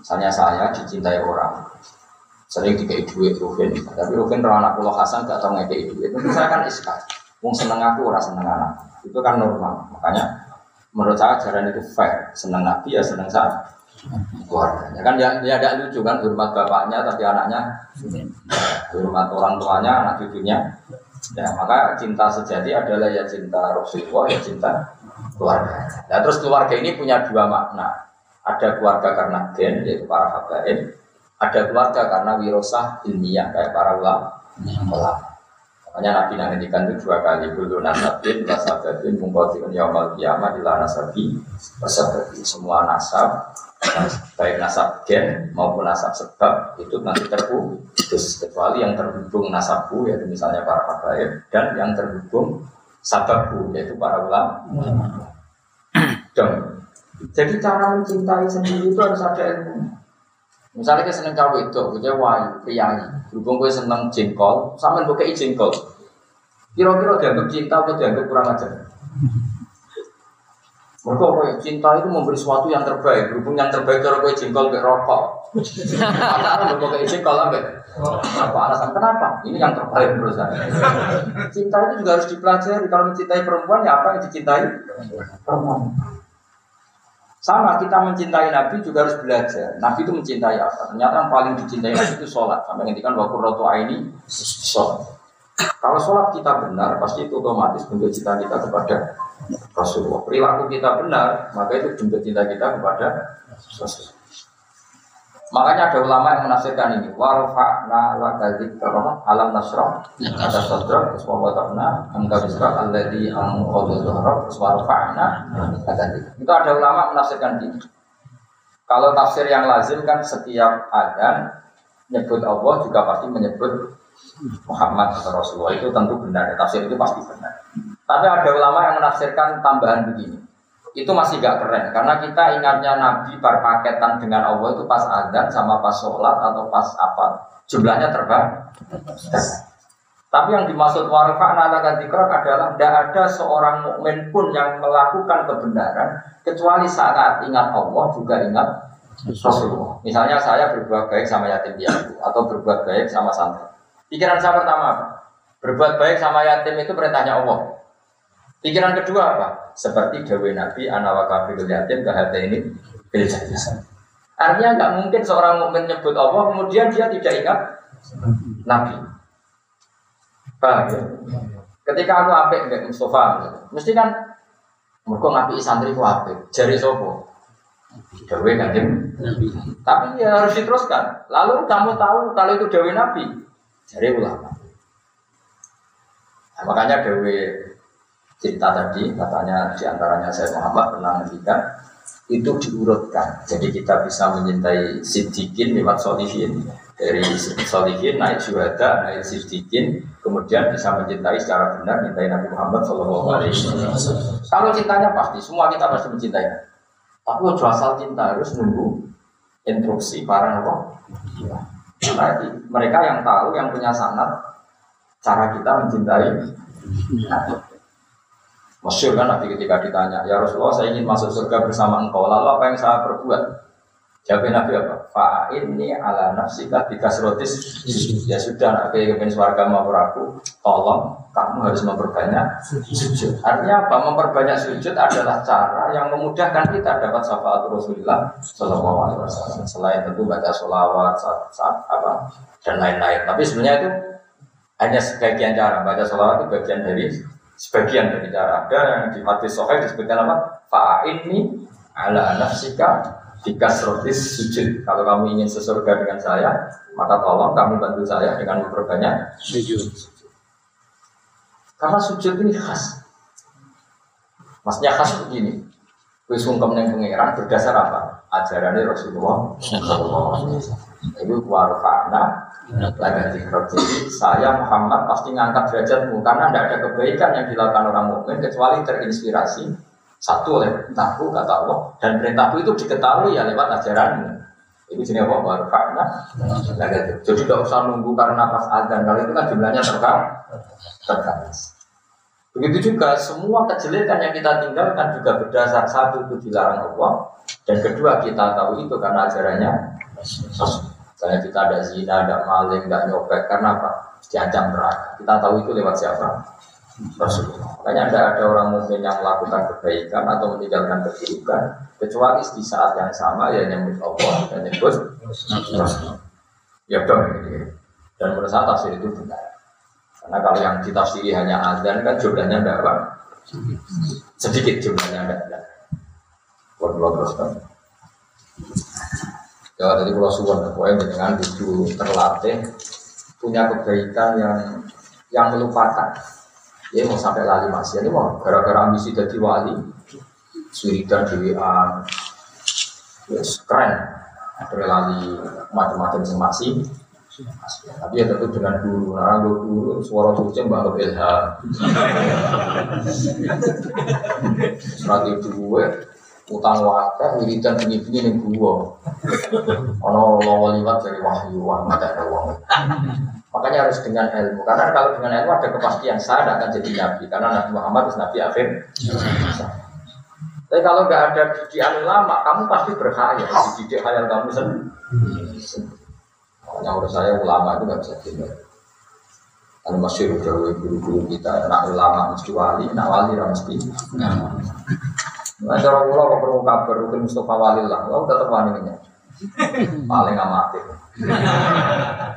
[SPEAKER 2] Misalnya saya dicintai orang, sering dikai duit Ruhin, tapi Ruhin kalau anak pulau Hasan gak tau ngekei duit, itu saya kan iskal. Wong seneng aku, orang seneng anak, itu kan normal. Makanya menurut saya ajaran itu fair, seneng nabi ya seneng saya keluarganya kan dia, dia ada lucu kan hormat bapaknya tapi anaknya hormat orang tuanya anak cucunya ya maka cinta sejati adalah ya cinta Rasulullah ya cinta keluarga. Nah terus keluarga ini punya dua makna. Ada keluarga karena gen yaitu para habaib. Ada keluarga karena wirosah ilmiah kayak para ulama. Makanya Nabi nantikan itu dua kali. Dulu nasabin, nasabin, mengkotikan yaumul kiamat di nasabi, nasabin semua nasab, baik nasab gen maupun nasab sebab itu nanti terputus kecuali yang terhubung nasabku yaitu misalnya para habaib dan yang terhubung sababku yaitu para ulama. Dan jadi cara mencintai sendiri itu harus ada ilmu. Misalnya kita seneng cawe itu, kita wahyu, priayi. Berhubung gue seneng jengkol, sama kei jengkol. Kira-kira dianggap cinta atau dianggap kurang ajar? Mereka apa cinta itu memberi sesuatu yang terbaik. Berhubung yang terbaik kalau gue jengkol ke rokok. Karena gue kei jengkol sampai apa alasan kenapa? Ini yang terbaik menurut saya. Cinta itu juga harus dipelajari. Kalau mencintai perempuan ya apa yang dicintai perempuan. Sama kita mencintai Nabi juga harus belajar. Nabi itu mencintai apa? Ternyata yang paling dicintai Nabi itu sholat. Sampai ngendikan waktu roto ini sholat. Kalau sholat kita benar, pasti itu otomatis bentuk cinta kita kepada Rasulullah. Perilaku kita benar, maka itu bentuk cinta kita kepada Rasulullah. Makanya ada ulama yang menafsirkan ini. Warfa'na laka dzikra alam nasrah ada sadra terus wa wada'na angka bisra alladzi anqadha dhahra warfa'na laka. Itu ada ulama menafsirkan ini. Kalau tafsir yang lazim kan setiap adan nyebut Allah juga pasti menyebut Muhammad atau Rasulullah itu tentu benar. Tafsir itu pasti benar. Tapi ada ulama yang menafsirkan tambahan begini itu masih gak keren karena kita ingatnya Nabi berpaketan dengan Allah itu pas adzan sama pas sholat atau pas apa jumlahnya terbang. Tapi yang dimaksud warfa ala adalah tidak ada seorang mukmin pun yang melakukan kebenaran kecuali saat ingat Allah juga ingat Rasulullah. Misalnya saya berbuat baik sama yatim piatu atau berbuat baik sama santri. Pikiran saya pertama? Berbuat baik sama yatim itu perintahnya Allah. Pikiran kedua apa? Seperti Dewi Nabi Anawa kafirul yatim kehati ini Artinya nggak mungkin seorang mukmin nyebut Allah kemudian dia tidak ingat Nabi. Paham ya? Ketika aku apik dengan Mustafa, mesti kan mereka ngapi santri ku apik. Jari sopo? Dewi Nabi. Tapi ya harus diteruskan. Lalu kamu tahu kalau itu Dewi Nabi? Jari ulama. Nah, makanya Dewi cerita tadi katanya di antaranya saya Muhammad pernah ngendikan itu diurutkan. Jadi kita bisa mencintai sidikin lewat solihin dari solihin naik syuhada naik sidikin kemudian bisa mencintai secara benar mencintai Nabi Muhammad Shallallahu Alaihi Wasallam. Kalau cintanya pasti semua kita pasti mencintai. Tapi kalau asal cinta harus nunggu instruksi para nabi karena mereka yang tahu yang punya sanat cara kita mencintai Masyur kan Nabi ketika ditanya, ya Rasulullah saya ingin masuk surga bersama engkau, lalu apa yang saya perbuat? Jawab Nabi apa? Fa ini ala nafsika rotis Ya sudah, Nabi ingin suarga mau aku, tolong kamu harus memperbanyak sujud. Artinya apa? Memperbanyak sujud adalah cara yang memudahkan kita dapat syafaat Rasulullah Shallallahu Alaihi Wasallam. Selain tentu baca sholawat, saat, saat, apa dan lain-lain. Tapi sebenarnya itu hanya sebagian cara. Baca sholawat itu bagian dari sebagian dari cara ada yang di hadis sahih disebutkan apa? Ini ala nafsika dikasrotis sujud. Kalau kamu ingin sesurga dengan saya maka tolong kamu bantu saya dengan memperbanyak sujud. Karena sujud ini khas. Maksudnya khas begini Wis sungkem ning pangeran berdasar apa? Ajarannya Rasulullah Itu warfa'na lagi Jadi saya Muhammad pasti ngangkat derajatmu karena tidak ada kebaikan yang dilakukan orang mukmin kecuali terinspirasi satu oleh perintahku kata Allah dan perintahku itu diketahui ya lewat ajaranmu. Itu jenis apa? Warfa'na Jadi tidak usah nunggu karena pas adzan kalau itu kan jumlahnya terbatas. Begitu juga semua kejelekan yang kita tinggalkan juga berdasar satu itu dilarang Allah dan kedua kita tahu itu karena ajarannya Misalnya kita ada zina, ada maling, ada nyopet karena apa? Diancam neraka. Kita tahu itu lewat siapa? Rasulullah. Makanya ada ada orang mukmin yang melakukan kebaikan atau meninggalkan keburukan kecuali di saat yang sama ya nyebut Allah dan nyebut Rasulullah. Ya dong. Dan menurut tafsir itu benar. Karena kalau yang ditafsiri hanya azan kan jumlahnya tidak apa? Sedikit jumlahnya tidak ada. Kalau teruskan. Ya tadi kalau suwon, pokoknya dengan itu terlatih punya kebaikan yang yang melupakan. Ya mau sampai lali masih ini mau gara-gara ambisi jadi wali, suridan dewan, yes, keren. Ada macam-macam masih tapi ya tentu dengan guru, nah gue guru suara suci mbak ilham. Surat itu gue utang wakil wiridan bunyi bunyi nih gue. Ono lawa liwat dari wahyu wah mata ada uang. Makanya harus dengan ilmu, karena kalau dengan ilmu ada kepastian saya tidak akan jadi nabi, karena Nabi Muhammad itu nabi akhir. Tapi kalau nggak ada didikan lama, kamu pasti berkhayal, dididik khayal kamu sendiri. Menurut saya ulama itu nggak bisa tinggal. Kalau masih udah guru-guru kita, nak ulama mesti wali, nak wali mesti. Nah, cara pulau kok perlu kabar, mungkin Mustafa Wali lah, lo tetap wani ini. Paling amatir.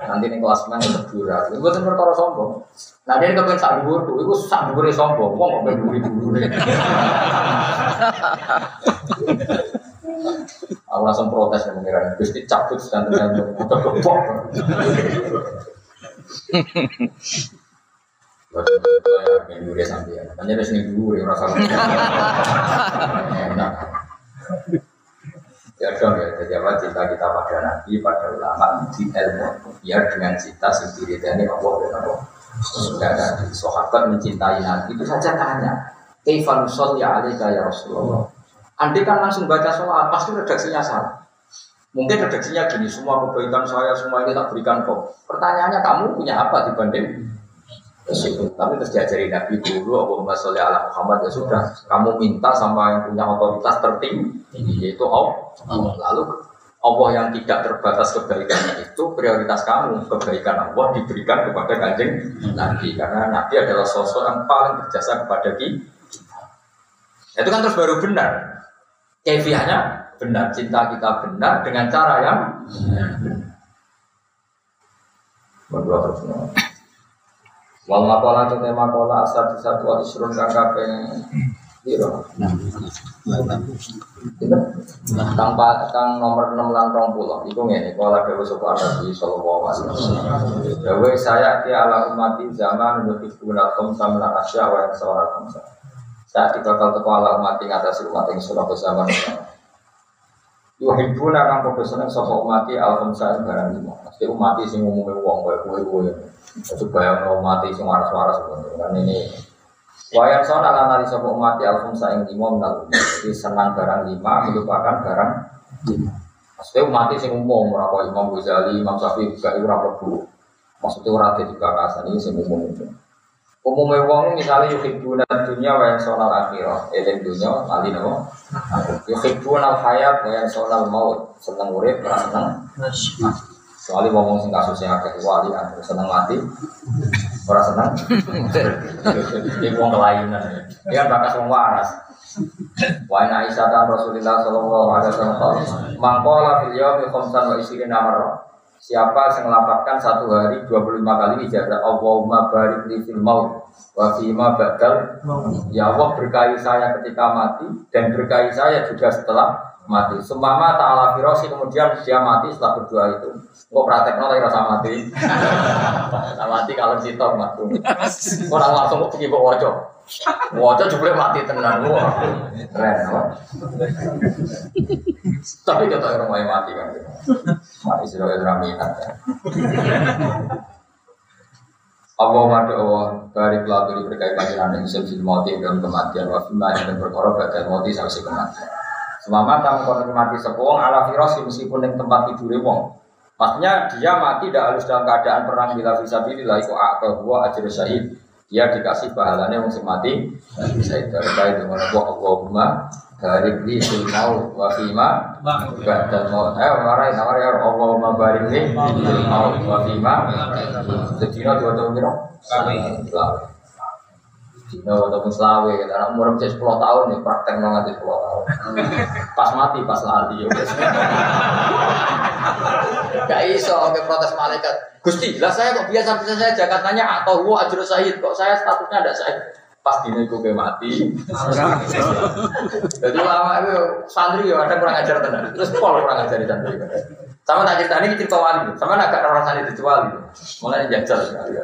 [SPEAKER 2] Nanti nih kelas main berdua, itu bukan perkara sombong. Nah dia kepengen sak dhuwur tuh, itu sak dhuwur sombong, wong kok dhuwur dhuwur. Aku langsung protes ya mengira Gusti cabut dan ternyata udah gembok. Minggu dia sampai ya, hanya ada sini dulu ya rasa. Enak. Ya dong ya, jadi apa cinta kita pada nabi, pada ulama, di ilmu, biar dengan cinta sendiri dan ini Allah dan Allah. Sudah tadi sahabat mencintai nabi itu saja tanya, Kaifan ya alika ya Rasulullah. Andai kan langsung baca sholat, pasti redaksinya salah. Mungkin redaksinya gini, semua kebaikan saya, semua ini tak berikan kok. Pertanyaannya kamu punya apa dibanding itu. Tapi terus diajari Nabi dulu, Allahumma sholli ala Muhammad ya sudah. Kamu minta sama yang punya otoritas tertinggi, yaitu Allah. Lalu Allah yang tidak terbatas kebaikannya itu prioritas kamu kebaikan Allah diberikan kepada kanjeng Nabi karena Nabi adalah sosok yang paling berjasa kepada kita. Itu kan terus baru benar. Kefiahnya benar, cinta kita benar dengan cara yang Berdua terus. Wal makola itu tema kola asal satu wal isrun kang kaping Iya, kang kang nomor enam lan rong pulau. Iku ngene, kola dewa sopo Nabi Sallallahu Alaihi saya ki ala zaman wa Saat dibakal teko ala umat ing atas umat ing surah zaman. Yuhibbuna kang padha seneng sapa umat al khamsa barang lima. Mesti umat sing umume wong koyo kowe-kowe. Itu bayang umat sing waras-waras kan ini sona lan nari sapa umat al khamsa ing lima Jadi senang barang lima melupakan barang lima. Maksudnya umat sing umum kaya Imam Ghazali, Imam Syafi'i gak ora mlebu. Maksudnya ora dadi bakasan ini sing umum itu. Umumnya wong misalnya yuhibbuna dunia wa yansawna akhirah Eling dunia, lali nama Yuhibbuna hayat wa yansawna maut Seneng urip, ora seneng? Soalnya wong sing kasusnya agak wali seneng mati Ora seneng? Ini wong kelainan. Dia kan bakas wong waras. Wa inna Aisyah Rasulullah sallallahu alaihi wasallam. Mangkola fil yaumi khamsan wa isrina marrah Siapa yang melapatkan satu hari 25 kali ijazah Allahumma barik li fil maut wa fima badal Ya Allah berkahi saya ketika mati dan berkahi saya juga setelah mati. Sumama ta'ala firosi kemudian dia mati setelah berdoa itu. Kok praktek nolak rasa mati. Rasa mati kalau sitok mati. Orang langsung kok pergi kok wajah. Wajah juga mati tenang. Wah, keren. Tapi kita orang mau mati kan. Mati sudah ada minat. Allah madu Allah dari pelaturi berkait pangeran yang sel mati dalam kematian waktu mati dan berkorban badan mati sampai kematian. Selama kamu konon mati sepuluh ala firosi meskipun yang tempat tidur wong. Maksudnya dia mati tidak harus dalam keadaan perang bila bisa bila itu akal gua ajar syahid. Dia dikasih pahalanya yang mati bisa itu terkait dengan Allahumma barik li fil maut wa fima ba'dal maut. Ayo marai nawari ya Allahumma barik li fil maut wa fima. Sedina dua tahun kira. Dina atau selawe, kita anak umur cek 10 tahun nih praktek nol nanti 10 tahun. Pas mati, pas lali ya. Gak iso ke protes malaikat. Gusti, lah saya kok biasa bisa saya Jakartanya atau gua ajur Said kok saya statusnya ada Said pas dini gue mati. Jadi lama itu santri ya ada kurang ajar tenar. Terus pol kurang ajar di santri. Sama tak cerita ini cerita wali. Sama agak orang santri itu wali. Mulai jajal sekali.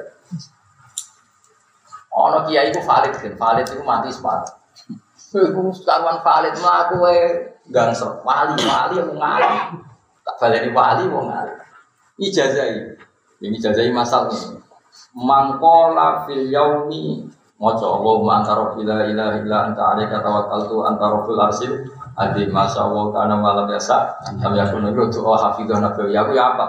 [SPEAKER 2] Ono kiai itu valid kan, valid itu mati sepakat. Iku sekarang valid mah aku gangsel wali wali yang ngalih. Tak balik di wali mau ngalih. Ijazai, ini ijazai masalahnya. Mangkola fil yaumi Mojo Allahumma anta rabbila ilaha illa anta alaika tawakkaltu anta rabbul arsil adi masya Allah karena malam biasa kami aku nunggu doa hafidhah nabi ya aku ya apa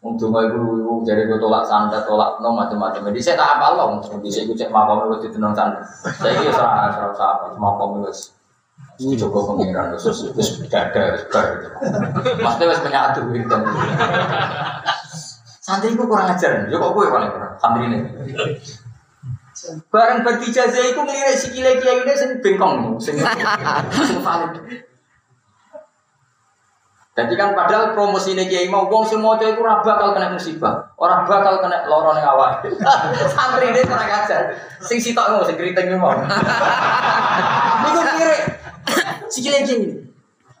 [SPEAKER 2] untuk ibu ibu jadi gue tolak santet tolak no macam-macam jadi saya tak apa loh di saya gue cek makom itu tenang santet. Saya kira serah serah apa makom itu ini coba pengiran terus terus dada ber maksudnya harus menyatu gitu santri gue kurang ajar. Ya kok gue paling kurang? Santri ini Bareng berarti jazah itu ngelirik si kile kiai ini sing bengkong, sing valid. Jadi kan padahal promosi ini kiai mau wong semua maca iku ora bakal kena musibah, orang bakal kena loro ning awak. Santri ini kurang ajar. Sing sitok ngono sing kriting mau. Niku ngelirik si kiai ini.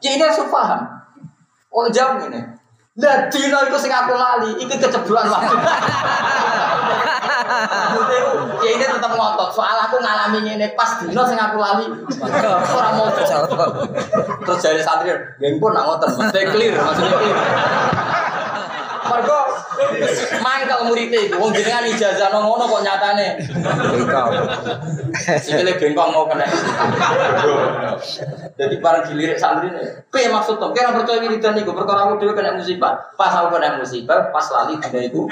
[SPEAKER 2] Ya ini harus paham. Wong jam ini. Lah dino iku sing aku lali, iki keceblokan waktu. Maksudnya ya ini tetap ngotot. Soal aku ngalami ngene pas dino sing aku lali. Ora mau Terus jadi santri, "Nggih pun nak ngoten, clear maksudnya clear." Mergo mangkal muridé iku wong jenengan ijazah nang ngono kok nyatane.
[SPEAKER 3] Bengkong.
[SPEAKER 2] Sikile bengkong mau kena. Jadi barang dilirik santri ini, piye maksud tuh? Kira percaya wiridan iku perkara aku dhewe kena musibah. Pas aku kena musibah, pas lali dina iku.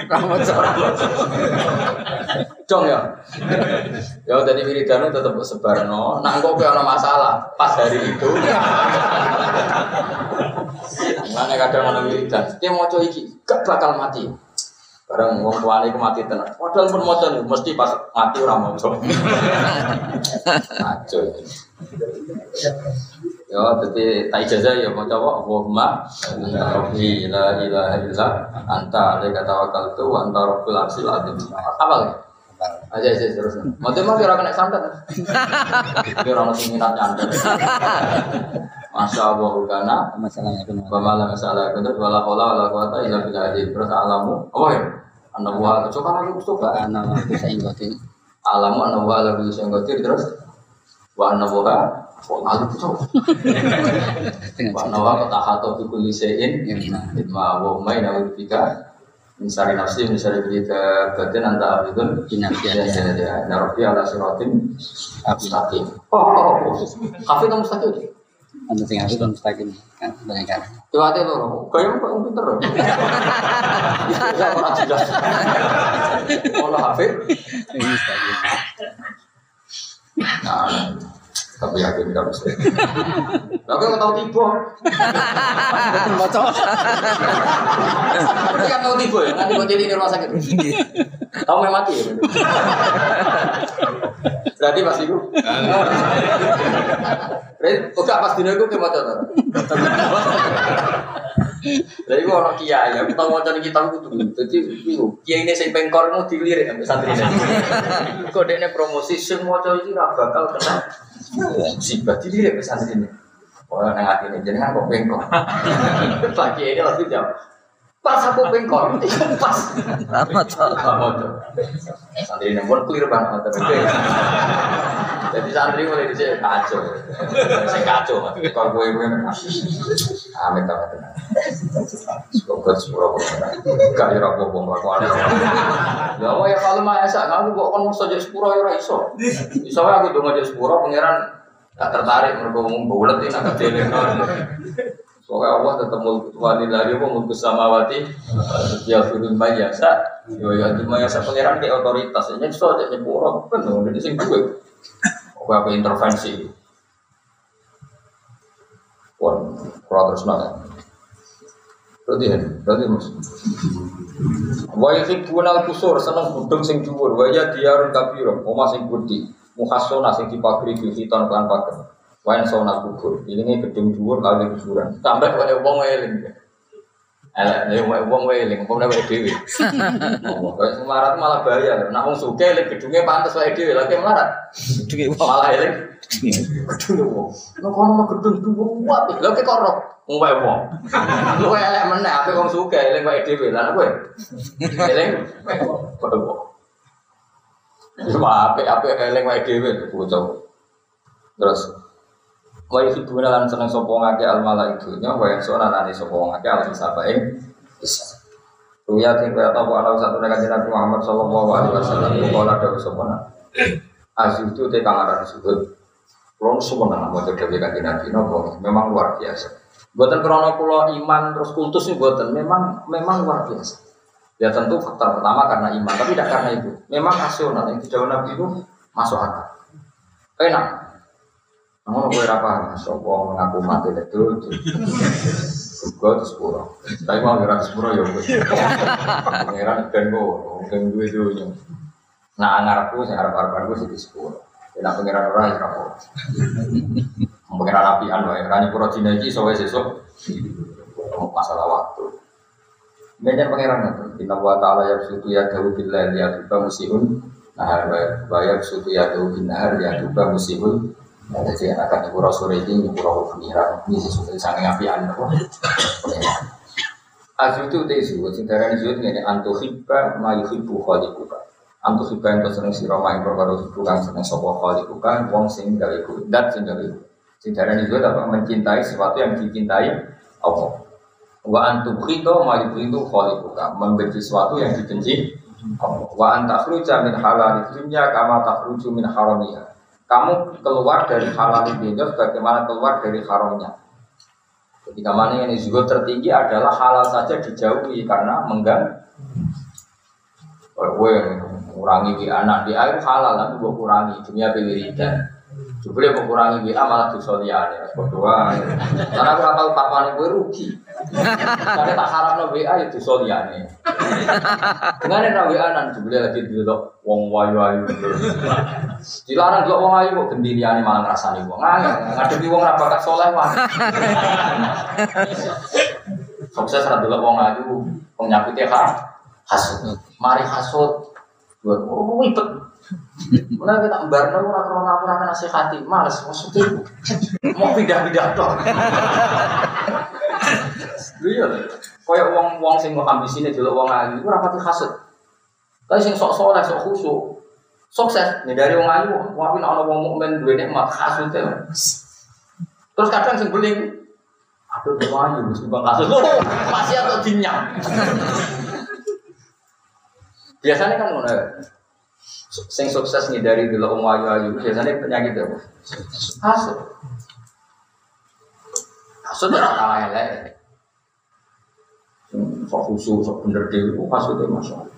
[SPEAKER 2] Dong ya. Ya tadi wiridan tetep sebarno. Nah kok kowe ana masalah pas hari itu. Mana kadang ana wiridan, ki maca iki gak bakal mati. Barang wong tuane iku mati tenan. Padahal pun maca mesti pas mati ora maca. Aco. Ya, jadi tak ijazah ya mau coba Allahumma Rabbi la ilaha illa anta alaika tawakkaltu wa anta rabbul arsyil azim. Apa lagi? Aja aja terus. Mau mah kira kena santet. Kira ono sing minat nyantet. Masya Allah kana
[SPEAKER 3] Masalahnya itu.
[SPEAKER 2] wa ma la masalah kunut wala haula wala quwata illa billah. Terus alamu. Oh ya. Anda buat kecokan lagi coba.
[SPEAKER 3] Anak aku saya ingetin.
[SPEAKER 2] alamu wa ala kulli syai'in qadir terus wa anna wa kok ngalu tuh wa anna wa tahatu bi kulli syai'in ma wa ma ina bika syarri nafsi syarri bika batin anta abidun
[SPEAKER 3] Inafiat
[SPEAKER 2] ya ya ya ya rabbi ala siratim mustaqim oh oh oh kafe kamu mustaqim
[SPEAKER 3] Anda sing aku kan mustaqim. Kan banyak kan.
[SPEAKER 2] Coba aja lo, kayak kok pinter. Ya orang jelas. Olah Hafid,
[SPEAKER 3] Ini mustaqim.
[SPEAKER 2] Nah, tapi yakin nggak bisa. Tapi nggak tahu tiba.
[SPEAKER 3] Betul bocor.
[SPEAKER 2] Tapi kan tahu tiba ya, nanti jadi di rumah sakit. Tahu memang mati ya. Berarti pas itu. Berarti oke pas dino itu kayak apa? Jadi gua orang kiai, ya kita mau cari kitab itu dulu. Jadi kiai ini saya pengkor mau dilirik sampai santri ini. Kode ini promosi semua cowok itu bakal kena musibah dilirik sampai santri ini. Oh, nang hati ini jadi kok pengkor. Lagi ini langsung jawab. Pas aku pengkor, itu pas.
[SPEAKER 3] Rahmat.
[SPEAKER 2] Santri ini pun clear banget tapi Jadi santri mulai di sini kacau, saya kacau, kalau gue gue amit amit. Semoga sepuluh gak ya rapo bom lakukan. Ya Allah ya kalau mah esak kamu kok kan mesti jadi sepuluh ya iso. Iso aku dongo jadi sepuluh pangeran gak tertarik mergo ngomong bulet ini agak dene. Soalnya Allah tetap mulku wali lagi mau mulku samawati. Ya firun mayasa yo ya di mayasa pangeran kayak otoritas ini so aja nyepuro kan dong jadi sing duwe apa apa intervensi. Wah, kurang terus nanya. Berarti ya, berarti mas. Wa yuhibbun al-kusur seneng budung sing dhuwur. Wa ya diarun kabira omah sing gedhi muhassona sing dipagri bil hitan kan pager waen sona kubur. Ilinge gedung dhuwur kali kuburan. Sampai kaya wong eling elek oh kaya sing melarat malah bahaya eling gedunge pantes wae dhewe lha melarat. Malah eling gedung wong. nek kono mah gedung kuat? Lha kok kok wong wae lu elek ape wong. Sugih eling wae eling Cuma eling bocah. Terus wa yuhibbuna lan seneng sapa ngake al malaikatunya wa yansuna nani sapa ngake al hisabae bisa. Ruya ting kaya tahu ana satu nek Nabi Muhammad sallallahu alaihi wasallam kala dawuh sapa na. Azizu te kang aran sujud. Kulon sebenarnya mau terjadi kanjeng Nabi nopo memang luar biasa. Buatan krono kula iman terus kultus ini buatan memang memang luar biasa. Ya tentu faktor pertama karena iman, tapi tidak karena itu. Memang rasional yang tidak Nabi itu masuk akal. Enak. Namun gue apa? Sopo mengaku mati itu. Gue itu sepuluh. Tapi mau ngira sepuluh ya gue. Pengiran dan gue, dan gue itu. Nah ngarepku, harap gue sih di sepuluh. Tidak pengiran orang ya apa. Pengiran apian, wae. Rani pura Cina ini soalnya sesuk. Masalah waktu. Banyak pangeran itu. Inna wa ta'ala ya sutu ya dawu billah ya tuba musihun Nahar wa ya sutu ya dawu bin nahar ya tuba musihun Jadi anak di Pura Sore ini di Pura Pengiran ini sesuatu yang sangat apa? Azu itu sing darani zuhud ngene antuhibba ma yuhibbu khaliquka. Antuhibba yang seneng sira ma ing perkara iku kang seneng sapa khaliquka wong sing gawe. Dat sing gawe zuhud apa mencintai sesuatu yang dicintai Allah. Wa antukhito ma yuhibbu khaliquka, membenci sesuatu yang dibenci Allah. Wa antakhruja min halal dunya kama takhruju min haramiha kamu keluar dari halal dunia bagaimana keluar dari haramnya. Ketika mana yang juga tertinggi adalah halal saja dijauhi karena mengganggu. Kalau gue kurangi di anak di air halal nanti gue kurangi dunia dan Jebule mau kurangi WA malah dosa liyane. Berdoa. Karena aku ora tau papane kowe rugi. Karena tak harapno WA ya dosa liyane. Dengan ra WA nan jebule lagi delok wong wayu-ayu. Dilarang delok wong ayu kok gendiriane malah ngrasani wong. Ngadepi wong ra bakat saleh wae. Sukses ra delok wong ayu, wong nyakute hasud. Mari hasud. Buat oh, ribet. Mulai kita barno ora aku ora nasihati, males maksudnya mau pindah-pindah tok. Iya, kaya wong-wong sing mau ambisine delok wong ayu iku ora pati hasud. Tapi sing sok soleh, sok khusyuk, sukses nih dari wong ayu, wae ana wong mukmin duwe nikmat hasud Terus kadang sing beling, aduh wong ayu wis bang kasut. Masih atau dinyang. Biasanya kan ngono sing sukses nih dari dulu om ayu ayu biasanya penyakit apa? Hasut. Hasut ora kalah elek. Sok khusus, sok bener dhewe, hasut itu masalah.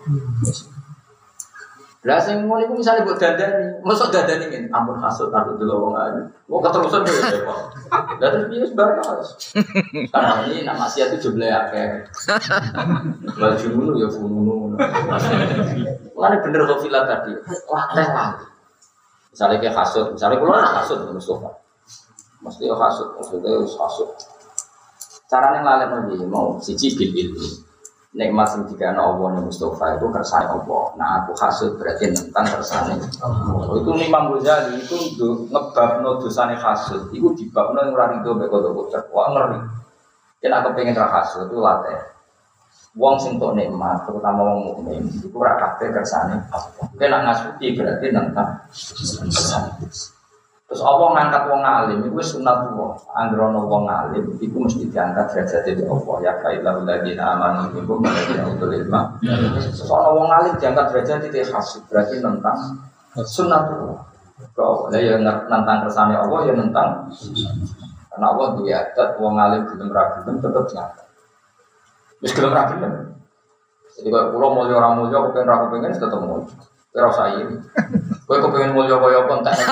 [SPEAKER 2] Lah sing ngono iku misale mbok dandani, mosok dandani ngene, ampun hasud aku dulu wong ayu. Wong keterusan yo repot. Lah terus piye sebarang Karena ini nak maksiat itu jumlah akeh. Ngono ya fununu. Mulane bener kok villa tadi. Wah, teh lah. Misalnya kayak hasud, misalnya kalau ada hasud. Mesti ya hasud, maksudnya hasud. Caranya ngalahin lagi, mau siji bil ilmi nikmat sing dikana Allah ning Mustafa itu kersane Allah. Nah aku hasud berarti tentang kersane Allah. Itu Imam Ghazali itu ngebabno dosane hasud. Iku dibabno yang ora rido mek kodok Wah ngeri. Yen aku pengen ra hasud itu latih. Wong sing tok nikmat, terutama wong mukmin, itu ora kabeh kersane Allah. Kena ngasuti berarti tentang kersane Terus Allah ngangkat wong alim, itu sunat Allah. Androno wong alim, itu mesti diangkat derajat dari Allah. Ya kailah ladina amanu minkum ladina utul ilma. Terus Allah wong alim diangkat derajat itu khas, berarti tentang sunat Allah. Kau ya tentang kersane Allah ya tentang karena Allah dia adat wong alim belum ragu tetap diangkat. Terus belum ragu Jadi kalau pulau mulia orang mulia, aku pengen ragu pengen tetap mulia. Kira usah ini. Kowe kepengen mulia kaya apa entek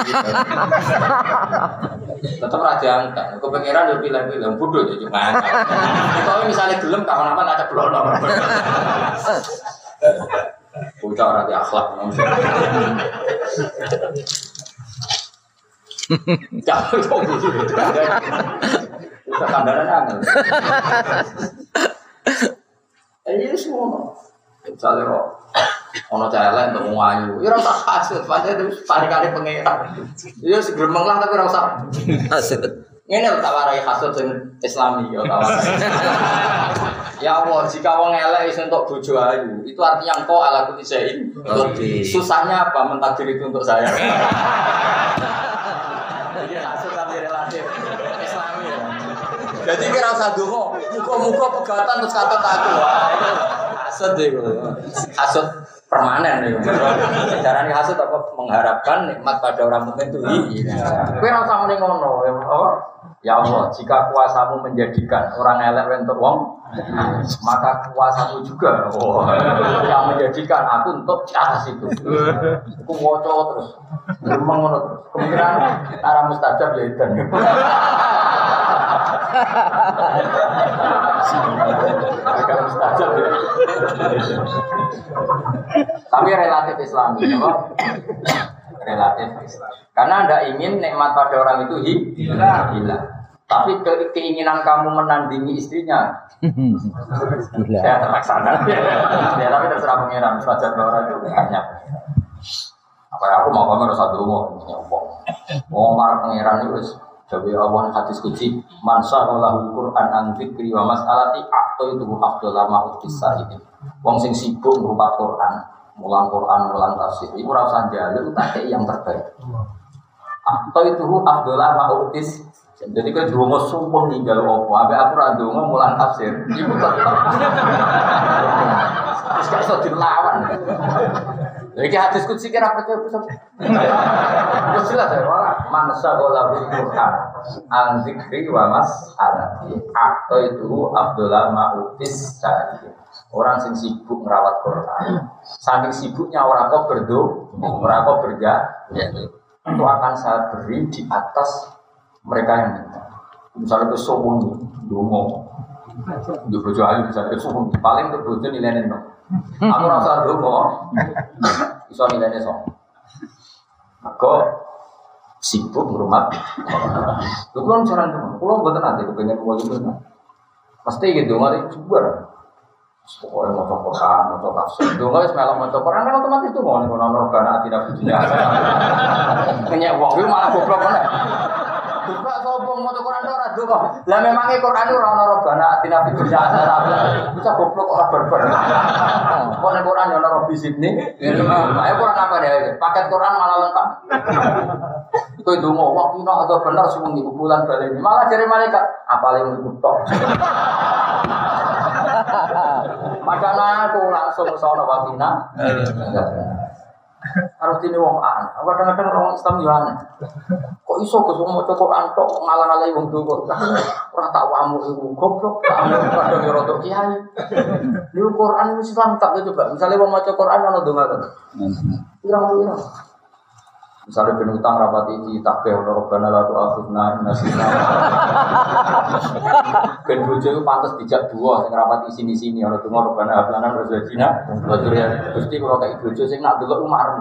[SPEAKER 2] Tetep ra diangkat. Kepengeran yo pilih-pilih bodoh yo cuma. Kalau misalnya gelem kapan-kapan ada blono. Bocah ora di akhlak. Jangan kok gitu. Kandaran angel. Eh, ini semua. Misalnya ono celek untuk wong ayu. Ya ora usah hasud, pancen itu kali pengeran. Ya segremeng lah tapi ora usah hasud. Ngene tak warai hasud sing Islami ya tak Ya Allah, jika wong elek iso untuk bojo ayu, itu artinya engkau ala kulli syai'in. Susahnya apa mentakdir itu untuk saya? Jadi Islami ya. Jadi kira usah dongo, muka-muka pegatan terus kata aku. Hasud deh, hasud permanen nih. Cara nih hasud apa mengharapkan nikmat pada orang mukmin itu iya. Kowe ora usah ngono ya Allah. Ya Allah, jika kuasamu menjadikan orang elek untuk wong, maka kuasamu juga oh, yang menjadikan aku untuk atas itu. Aku ngoco terus, ngono terus. Kemungkinan arah mustajab ya itu. Ya. Tapi relatif Islami, apa? Relatif Islam. Karena anda ingin nikmat pada orang itu hilang. hilang. Tapi ke keinginan kamu menandingi istrinya, Gila. ya terlaksana. ya tapi terserah pengiran, saja orang itu banyak. Apa aku mau kamu harus satu rumah, nyopong. Wong marang pangeran itu Jawa Allah hadis kunci man sa'alahu Qur'an an dzikri wa mas'alati akto itu afdal lama utis ini. Wong sing sibuk ngrupat Qur'an, mulang Qur'an, mulang tafsir, iku ora usah njaluk tak yang terbaik. Akto itu afdal lama utis jadi kan dua sumpah ninggal opo, abe aku rando mulang tafsir, ibu tetap. Terus gak iso dilawan. Jadi hadis kutsi kira percaya bisa. Terus jelas ya, wala man sagola bil Quran an zikri wa mas alati. Atau itu Abdullah Ma'utis Sa'id. Orang sing sibuk merawat Quran. Saking sibuknya orang kok berdo, orang kok berja, itu akan saya beri di atas mereka yang minta. Misalnya ke sombong, dungo, di bojo ayu misalnya ke sombong, paling ke bojo nilainya no. Aku rasa dungo, bisa nilainya so. Aku sibuk berumat. Lu kan cara dungo, kalau buat nanti kepengen mau itu Pasti gitu, nggak juga. Pokoknya mau coba Quran, mau coba tafsir. Dulu nggak semalam mau coba Quran kan otomatis tuh mau nih mau nonton karena tidak punya. Kenyak uang, lu malah goblok mana? Buka sombong mau Quran itu orang dulu. Lah memangnya Quran itu orang orang bana tidak dunia Bisa goblok orang berber. Nih Quran yang orang bisik nih. Ayo Quran apa deh? Paket Quran malah lengkap. Kau itu mau waktu itu atau benar semua di bulan balik ini. Malah jadi malaikat. Apalagi untuk tok. Padahal aku langsung sono wakina. Harus ini wong an. Kadang-kadang orang Islam aneh. Kok iso ke semua maca Quran tok ngalang-alangi wong tuwa. Ora tak wamu iku goblok. Kadang yo rotok kiai. Di Quran Islam tak coba. Misalnya wong maca Quran ana donga kan. Pirang-pirang. Misalnya ben utang rapat iki takbih ono robbana la tu'akhidna in nasina. Ben bojo iku pantes dijak dua sing rapat isini sini ono donga robbana hablana rozajina wa dzurriyyah. Gusti kula kaya bojo sing nak delok umar.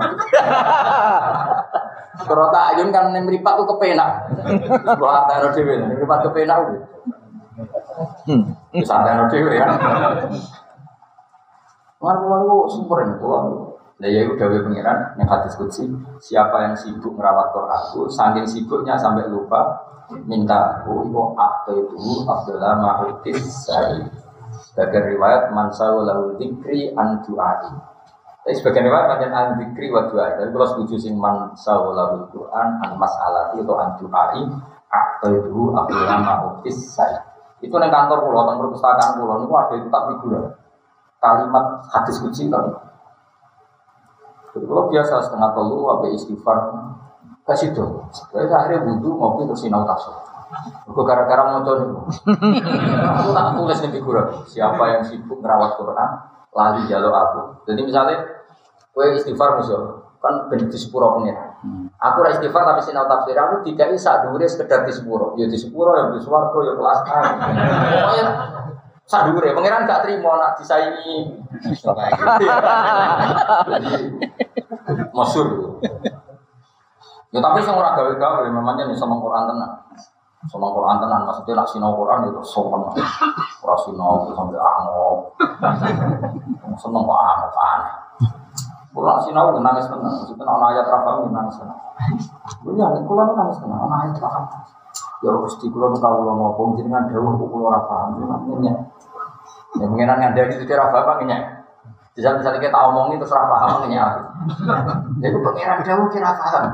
[SPEAKER 2] Kalau tak ayun kan ning mripat ku kepenak. Kula artane dhewe ning mripat kepenak kuwi. Hmm. Wis artane dhewe ya. Sumber ini, Nah ya udah pengiran yang hadis kutsi siapa yang sibuk merawat Quranku saking sibuknya sampai lupa minta aku itu akte itu Abdullah Ma'utis Sa'id sebagai riwayat mansau lahu dikri an tapi sebagian riwayat macam an dikri wa du'ai. Tapi kalau setuju sing Quran an mas'alati atau an du'ai akte itu Abdullah Ma'utis Sa'id itu yang kantor pulau, kantor perpustakaan pulau itu ada itu tak figura kalimat hadis kutsi kan jadi kalau biasa setengah telu, apa istighfar, kasih tuh. Jadi akhirnya butuh ngopi terus sinau tafsir. Aku gara-gara coba Aku tak tulis nih figura. Siapa yang sibuk merawat Quran, lari jalur aku. Jadi misalnya, kue istighfar musuh, kan ben di sepuro pengen. Aku ra istighfar tapi sinau tafsir aku tidak bisa dure sekedar di sepuro. Ya di sepuro ya di swarga ya kelas A. Sadure pangeran gak terima nak disaingi. Masyur ya tapi saya ora gawe-gawe memangnya nih sama Quran tenan. Sama Quran tenan maksudnya nak sinau Quran itu sopan ora sinau sampai angop. Seneng kok angop aneh. Kulo sinau nangis tenan, maksudnya ana ayat ra paham nangis tenan. Ya, kulo nangis tenan, ana ayat ra paham. Ya Gusti kulo kawula ngopo jenengan dawuh kulo ora paham. Jenengan Ya pengiran ngandani itu dia apa ngenyak. Bisa misalnya kita omongin terus rafa paham ngenyak. Jadi pengiran jauh kira paham.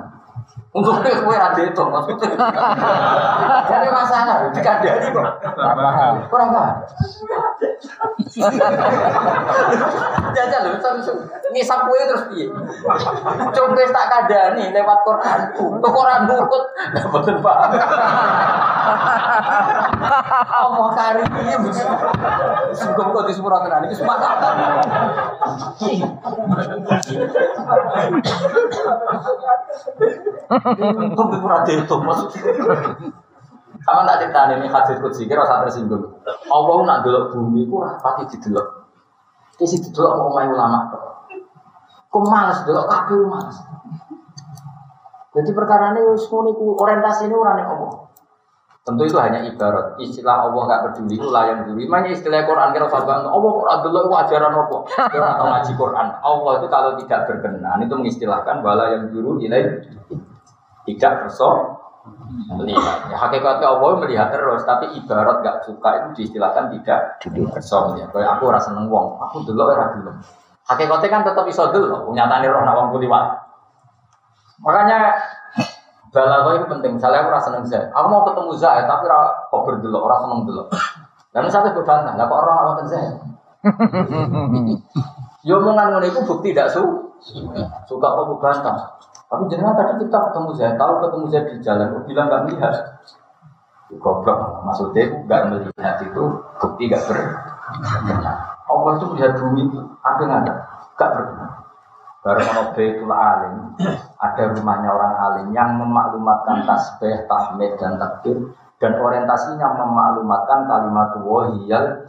[SPEAKER 2] Untuk itu gue ada itu maksudnya. Jadi masalah, dikandani kok. Kurang paham. Paham. Jajal loh, ngisap kue terus piye? Coba tak kadani lewat Quran. Tuh Quran nurut, betul paham. Allah karim ini Sungguh kok di sepura tenan iki semua Untung di pura itu Sama tak cerita ini hadis kutsi kira usah tersinggung. Allah nak delok bumi ku rapati didelok. Ki sing didelok mau main ulama tok. Ku males delok kabeh males. Jadi perkara ini orientasi ini orang yang ngomong. Tentu itu hanya ibarat. Istilah Allah gak peduli itu layan dulu. Mana istilah Quran kira sahabat Allah Quran dulu itu ajaran apa? Kira atau ngaji Quran. Allah itu kalau tidak berkenan itu mengistilahkan bala yang dulu ilai. tidak kerso melihat. Ya, hakikatnya Allah melihat terus, tapi ibarat gak suka itu diistilahkan tidak kerso melihat. Kayak aku rasa seneng wong, aku dulu ora gelem. Hakikatnya kan tetap iso dulu, nyatane roh nak wong kuliwat. Makanya balago itu penting. Misalnya aku rasa seneng Zaid, aku mau ketemu Zaid tapi ora kok berdulu, ora seneng dulu. Dan misalnya berbantah, lah kok orang awak Zaid? Yo omongan ngono itu bukti tidak su suka apa bantah. Tapi jenengan tadi kita ketemu Zaid, tahu ketemu Zaid di jalan, kok bilang nggak melihat. Ya, Goblok, maksudnya nggak melihat itu bukti nggak ber. Allah itu melihat bumi itu ada nggak ada? Nggak. Baru ono Baitul Alim, ada rumahnya orang alim yang memaklumatkan tasbih, tahmid dan takbir dan orientasinya memaklumatkan kalimat wahiyal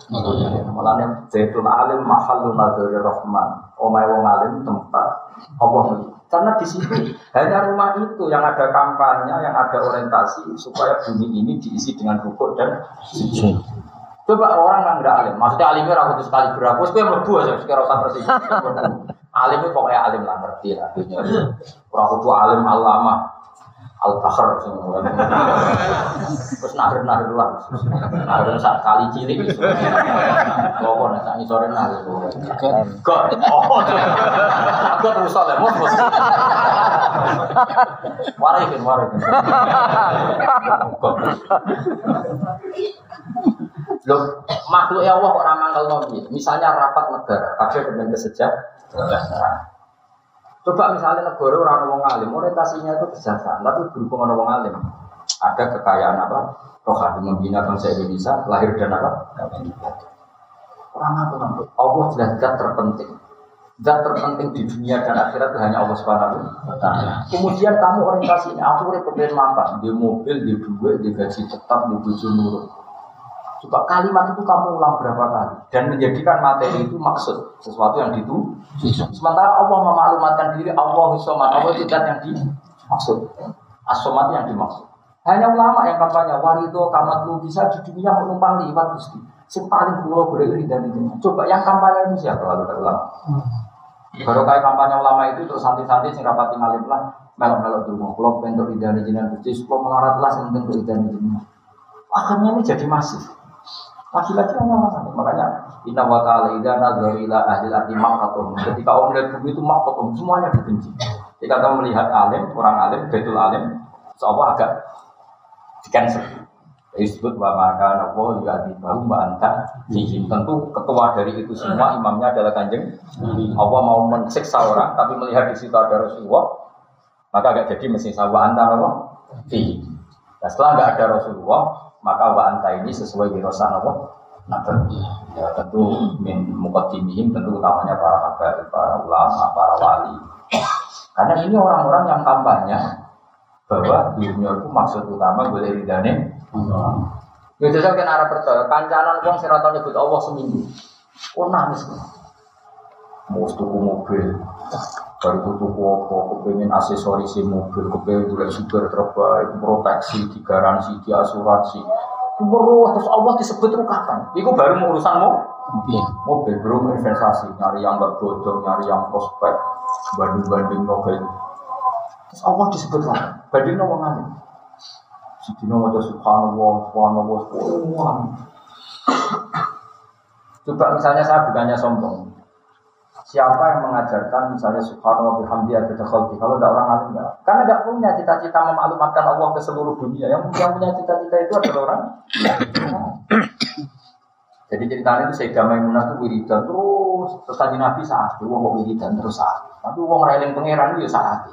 [SPEAKER 2] Mulanya Baitul Alim mahallu nadhari rahman. Omai wong alim tempat Allah melihat. Karena di sini hanya rumah itu yang ada kampanye, yang ada orientasi supaya bumi ini diisi dengan rukuk dan sujud. Coba orang yang nggak alim, maksudnya alimnya aku tuh sekali berapa, gue melebu aja sekarang rasa persis. alim itu pokoknya alim lah ngerti lah. Orang kudu alim alama, al bahar semua. Terus nahir nahir lah, nahir saat kali cilik. Pokok nih sangi sore nahir. God, oh, God rusak lah, mus. Warikin, warikin. Loh, makhluk ya Allah kok ramang kalau Misalnya rapat negara, kabeh dengan kesejahteraan. Coba misalnya negara orang ngomong alim, orientasinya itu kesejahteraan, tapi berhubung orang ngomong alim. Ada kekayaan apa? Rohani membina bangsa Indonesia, lahir dan apa? Orang apa namanya? Allah jelas zat terpenting. Zat terpenting di dunia dan akhirat itu hanya Allah taala. Kemudian kamu orientasinya, aku udah pengen makan, di mobil, di duit, di gaji tetap, di bojo nurut. Coba kalimat itu kamu ulang berapa kali dan menjadikan materi itu maksud sesuatu yang ditu. Sementara Allah memaklumatkan diri Allah somat Allah itu yang dimaksud. Asomat yang dimaksud. Hanya ulama yang kampanye warido kamat lu bisa di dunia menumpang liwat gusti. Yang paling pulau berdiri dan itu. Coba yang kampanye itu siapa kalau ada ulama? Baru kayak kampanye ulama itu terus santai-santai sing rapati ngalim lah melok-melok dulu. Kalau bentuk idani jinan gusti, kalau melarat lah yang penting jinan. Akhirnya ini jadi masif. Laki-laki hanya orang Makanya Inna wa ta'ala idha nadhar ila ahli arti makatum Ketika orang melihat bumi itu makatum Semuanya dibenci. Ketika kamu melihat alim, orang alim, betul alim Seolah agak di cancel disebut wa maka Allah juga di bahu mbak anta tentu ketua dari itu semua imamnya adalah kanjeng Allah mau mensiksa orang tapi melihat di situ ada Rasulullah maka agak jadi mesin sawa anta apa? Nah, setelah nggak ada Rasulullah maka wa anta ini sesuai wirosan apa? Nabi. Ya tentu min mukaddimihim tentu utamanya para habaib para ulama para wali. Karena ini orang-orang yang kampanye bahwa dunia itu maksud utama boleh ridane Ya jajal kan arah percaya kancanan wong sing nyebut Allah seminggu. Oh nangis. Mau tuku mobil, baru tuku apa, kepengen aksesoris mobil, kepengen juga super terbaik, proteksi, digaransi, di asuransi. Terus terus Allah disebut itu kapan? Itu baru urusanmu mobil, belum investasi, nyari yang gak bodoh, nyari yang prospek, banding-banding novel. Terus Allah disebut kapan? Banding novel ngalim. Sidina wajah subhanallah, subhanallah, subhanallah. Coba misalnya saya bukannya sombong. Siapa yang mengajarkan misalnya subhanallah bihamdi ada khalqi kalau tidak orang alim enggak? Karena enggak punya cita-cita memaklumatkan Allah ke seluruh dunia. Yang, yang punya cita-cita itu adalah orang. Jadi ceritanya itu Sayyidah Maimunah itu wiridan terus terus tadi Nabi saat itu wong wiridan terus saat. Tapi wong railing pangeran itu ya saat.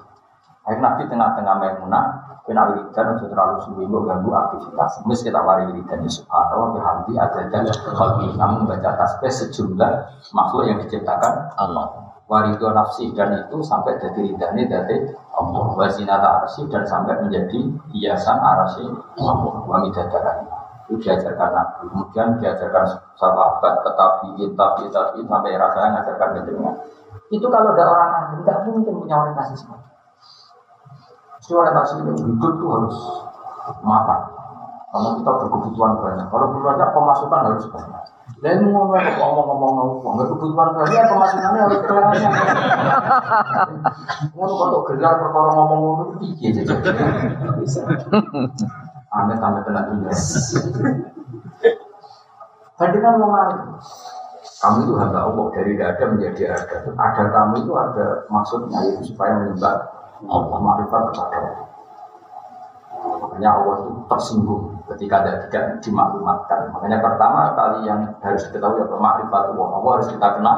[SPEAKER 2] Akhirnya Nabi tengah-tengah Maimunah kena wiridan itu terlalu suwi ganggu aktivitas. Mis kita wari wiridan ya subhanallah bihamdi ada dan kalau kamu membaca tasbih sejumlah makhluk yang diciptakan Allah. Warido nafsi dan itu sampai jadi ridhani dari Allah. Wazinata arsi dan sampai menjadi hiasan arsi Allah. Wangi dadaran itu diajarkan Nabi, kemudian diajarkan sahabat, tetapi, tapi, tapi, sampai rasanya ngajarkan kejenengan. Itu kalau ada orang ahli, tidak mungkin punya orientasi seperti orientasi itu hidup itu harus makan. Karena kita berkebutuhan banyak. Kalau banyak pemasukan harus banyak. Dan mau ngomong ngomong ngomong nggak kebutuhan kalian pemasukannya harus kelar. Mau kalau gelar perkara ngomong ngomong itu piye jadi. Aneh tambah kena dunia. Bandingkan mau lain. Kamu itu hamba Allah dari tidak ada menjadi ada. Ada kamu itu ada maksudnya itu supaya menyembah Allah marifat kepada Allah. Makanya Allah itu tersinggung ketika ada tidak dimaklumatkan. Makanya pertama kali yang harus diketahui apa makrifat Allah. Allah harus kita kenal.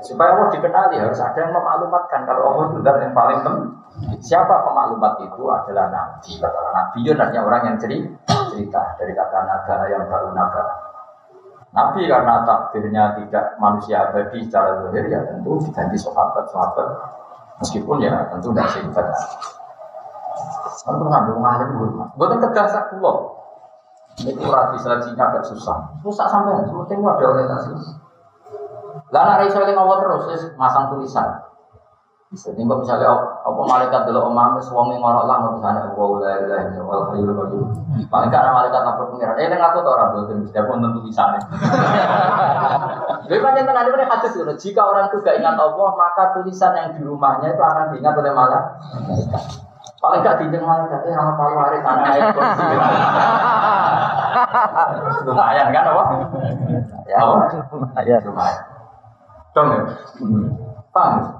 [SPEAKER 2] Supaya Allah dikenali harus ada yang memaklumatkan. Kalau Allah itu yang paling penting. Siapa pemaklumat itu adalah Nabi. Kata Nabi itu artinya orang yang cerita, cerita dari kata naga yang baru naga. Nabi karena takdirnya tidak manusia abadi secara zahir ya tentu diganti sahabat-sahabat meskipun ya tentu tidak singkat. Tentu ngambil ngalim dulu. Bukan kegasak pulau. Ini kurang bisa agak susah. Susah sampai penting ada orientasi. Nek iso eling Allah terus masang tulisan. Jadi kok misalnya apa malaikat dulu omah wis wong ning ora lang tulisane wa la ilaha illallah hayyul qayyum. Paling kan malaikat lapor pengiran. Eh ning aku to ora boten mesti aku nonton tulisane. Jadi kan yang ada hadis itu, jika orang itu gak ingat Allah, maka tulisan yang di rumahnya itu akan diingat oleh malaikat. Paling gak diingat malaikat, eh orang palu hari tanah air kursi. Lumayan kan apa? Ya, apa?
[SPEAKER 3] Ya.
[SPEAKER 2] lumayan. Dong ya? Paham?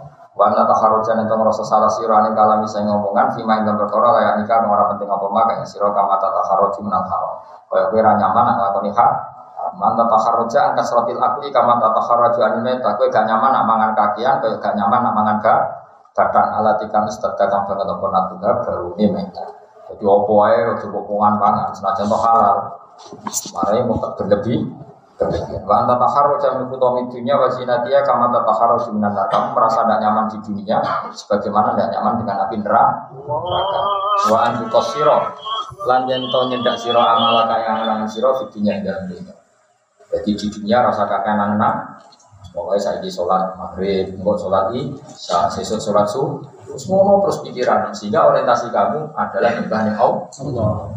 [SPEAKER 2] Wa taharujan itu ngerasa salah siro ane kalami saya ngomongan fima yang berkora layak nikah ora penting apa maka yang siro kama taharuji menal haram. Kaya ra nyaman nak lakoni hak Manta taharroja angka suratil akli kama taharroja anime tak kowe gak nyaman nak mangan kakian kowe gak nyaman nak mangan gak badan alat ikan istadka kang banget apa baru ini menta. Jadi opo ae ojo pokongan pangan senajan halal. Marai mau berlebih. Wa anta taharroja min kutami dunia wa zinatia kama taharroja minan nar. Kamu merasa tidak nyaman di dunia sebagaimana tidak nyaman dengan api neraka. Wa antu kosiro lan yen to nyendak sira amala kaya angen sira fidunya ing dalam dunia. Jadi di dunia rasa kakek nang Pokoknya saya di sholat maghrib, engkau sholat isya, sesuk sholat subuh, terus ngono terus pikiran sehingga orientasi kamu adalah nyembahnya Allah.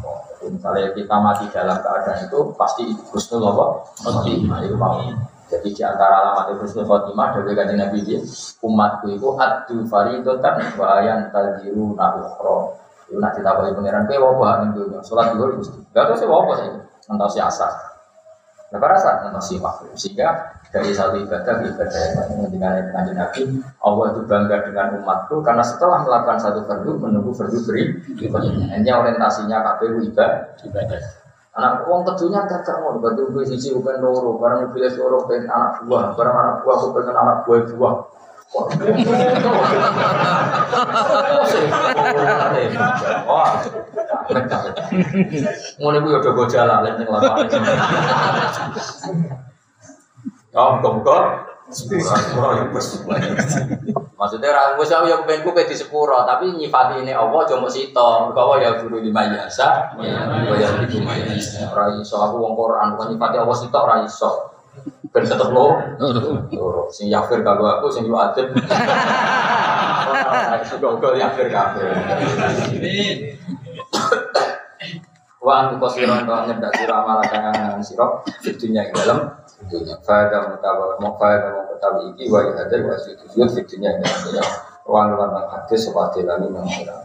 [SPEAKER 2] Misalnya kita mati dalam keadaan itu pasti Husnul Allah Khotimah itu mau. Jadi di antara alamat Husnul Khotimah dari kajian Nabi umatku itu adu faridotan wa ayan tadiru nabukhro. Itu nanti tak boleh pangeran kowe ning dunya. Salat dulu Gusti. Gak tahu sih wabah saya. Ngantos si asar. Pada saat ngantos si makhluk. Sehingga dari satu ibadah ke ibadah yang lain dengan kanjeng Nabi Allah itu bangga dengan umatku karena setelah melakukan satu fardu menunggu fardu beri hanya orientasinya KPU ibadah anak uang kedunya gak mau berarti gue sisi bukan loro barang pilih loro pengen anak buah barang anak buah aku pengen anak buah buah Wah, Ngono ya udah gue jalan lan sing lapangan. Oh, muga-muga sepura sepura ya wis. Maksudnya ra wis aku ya kepen ku pe di sepura, tapi nyifati ini Allah aja mok sito. Mergo Allah ya guru lima biasa. Ya ya di lima biasa. Ora iso aku wong Quran bukan nyifati Allah sito ora iso. Ben tetep lo. Loro. Sing yafir kanggo aku sing yo iso kok yafir kabeh. Wa antu kosiran kau nyedak sirah malah kangen sirah Fitunya yang dalam Fitunya Fada mutawa Mau fada mau ketawi iki Wa ihadir wa sujud Fitunya yang dalam Ruang luar hadis Seperti lalu mengira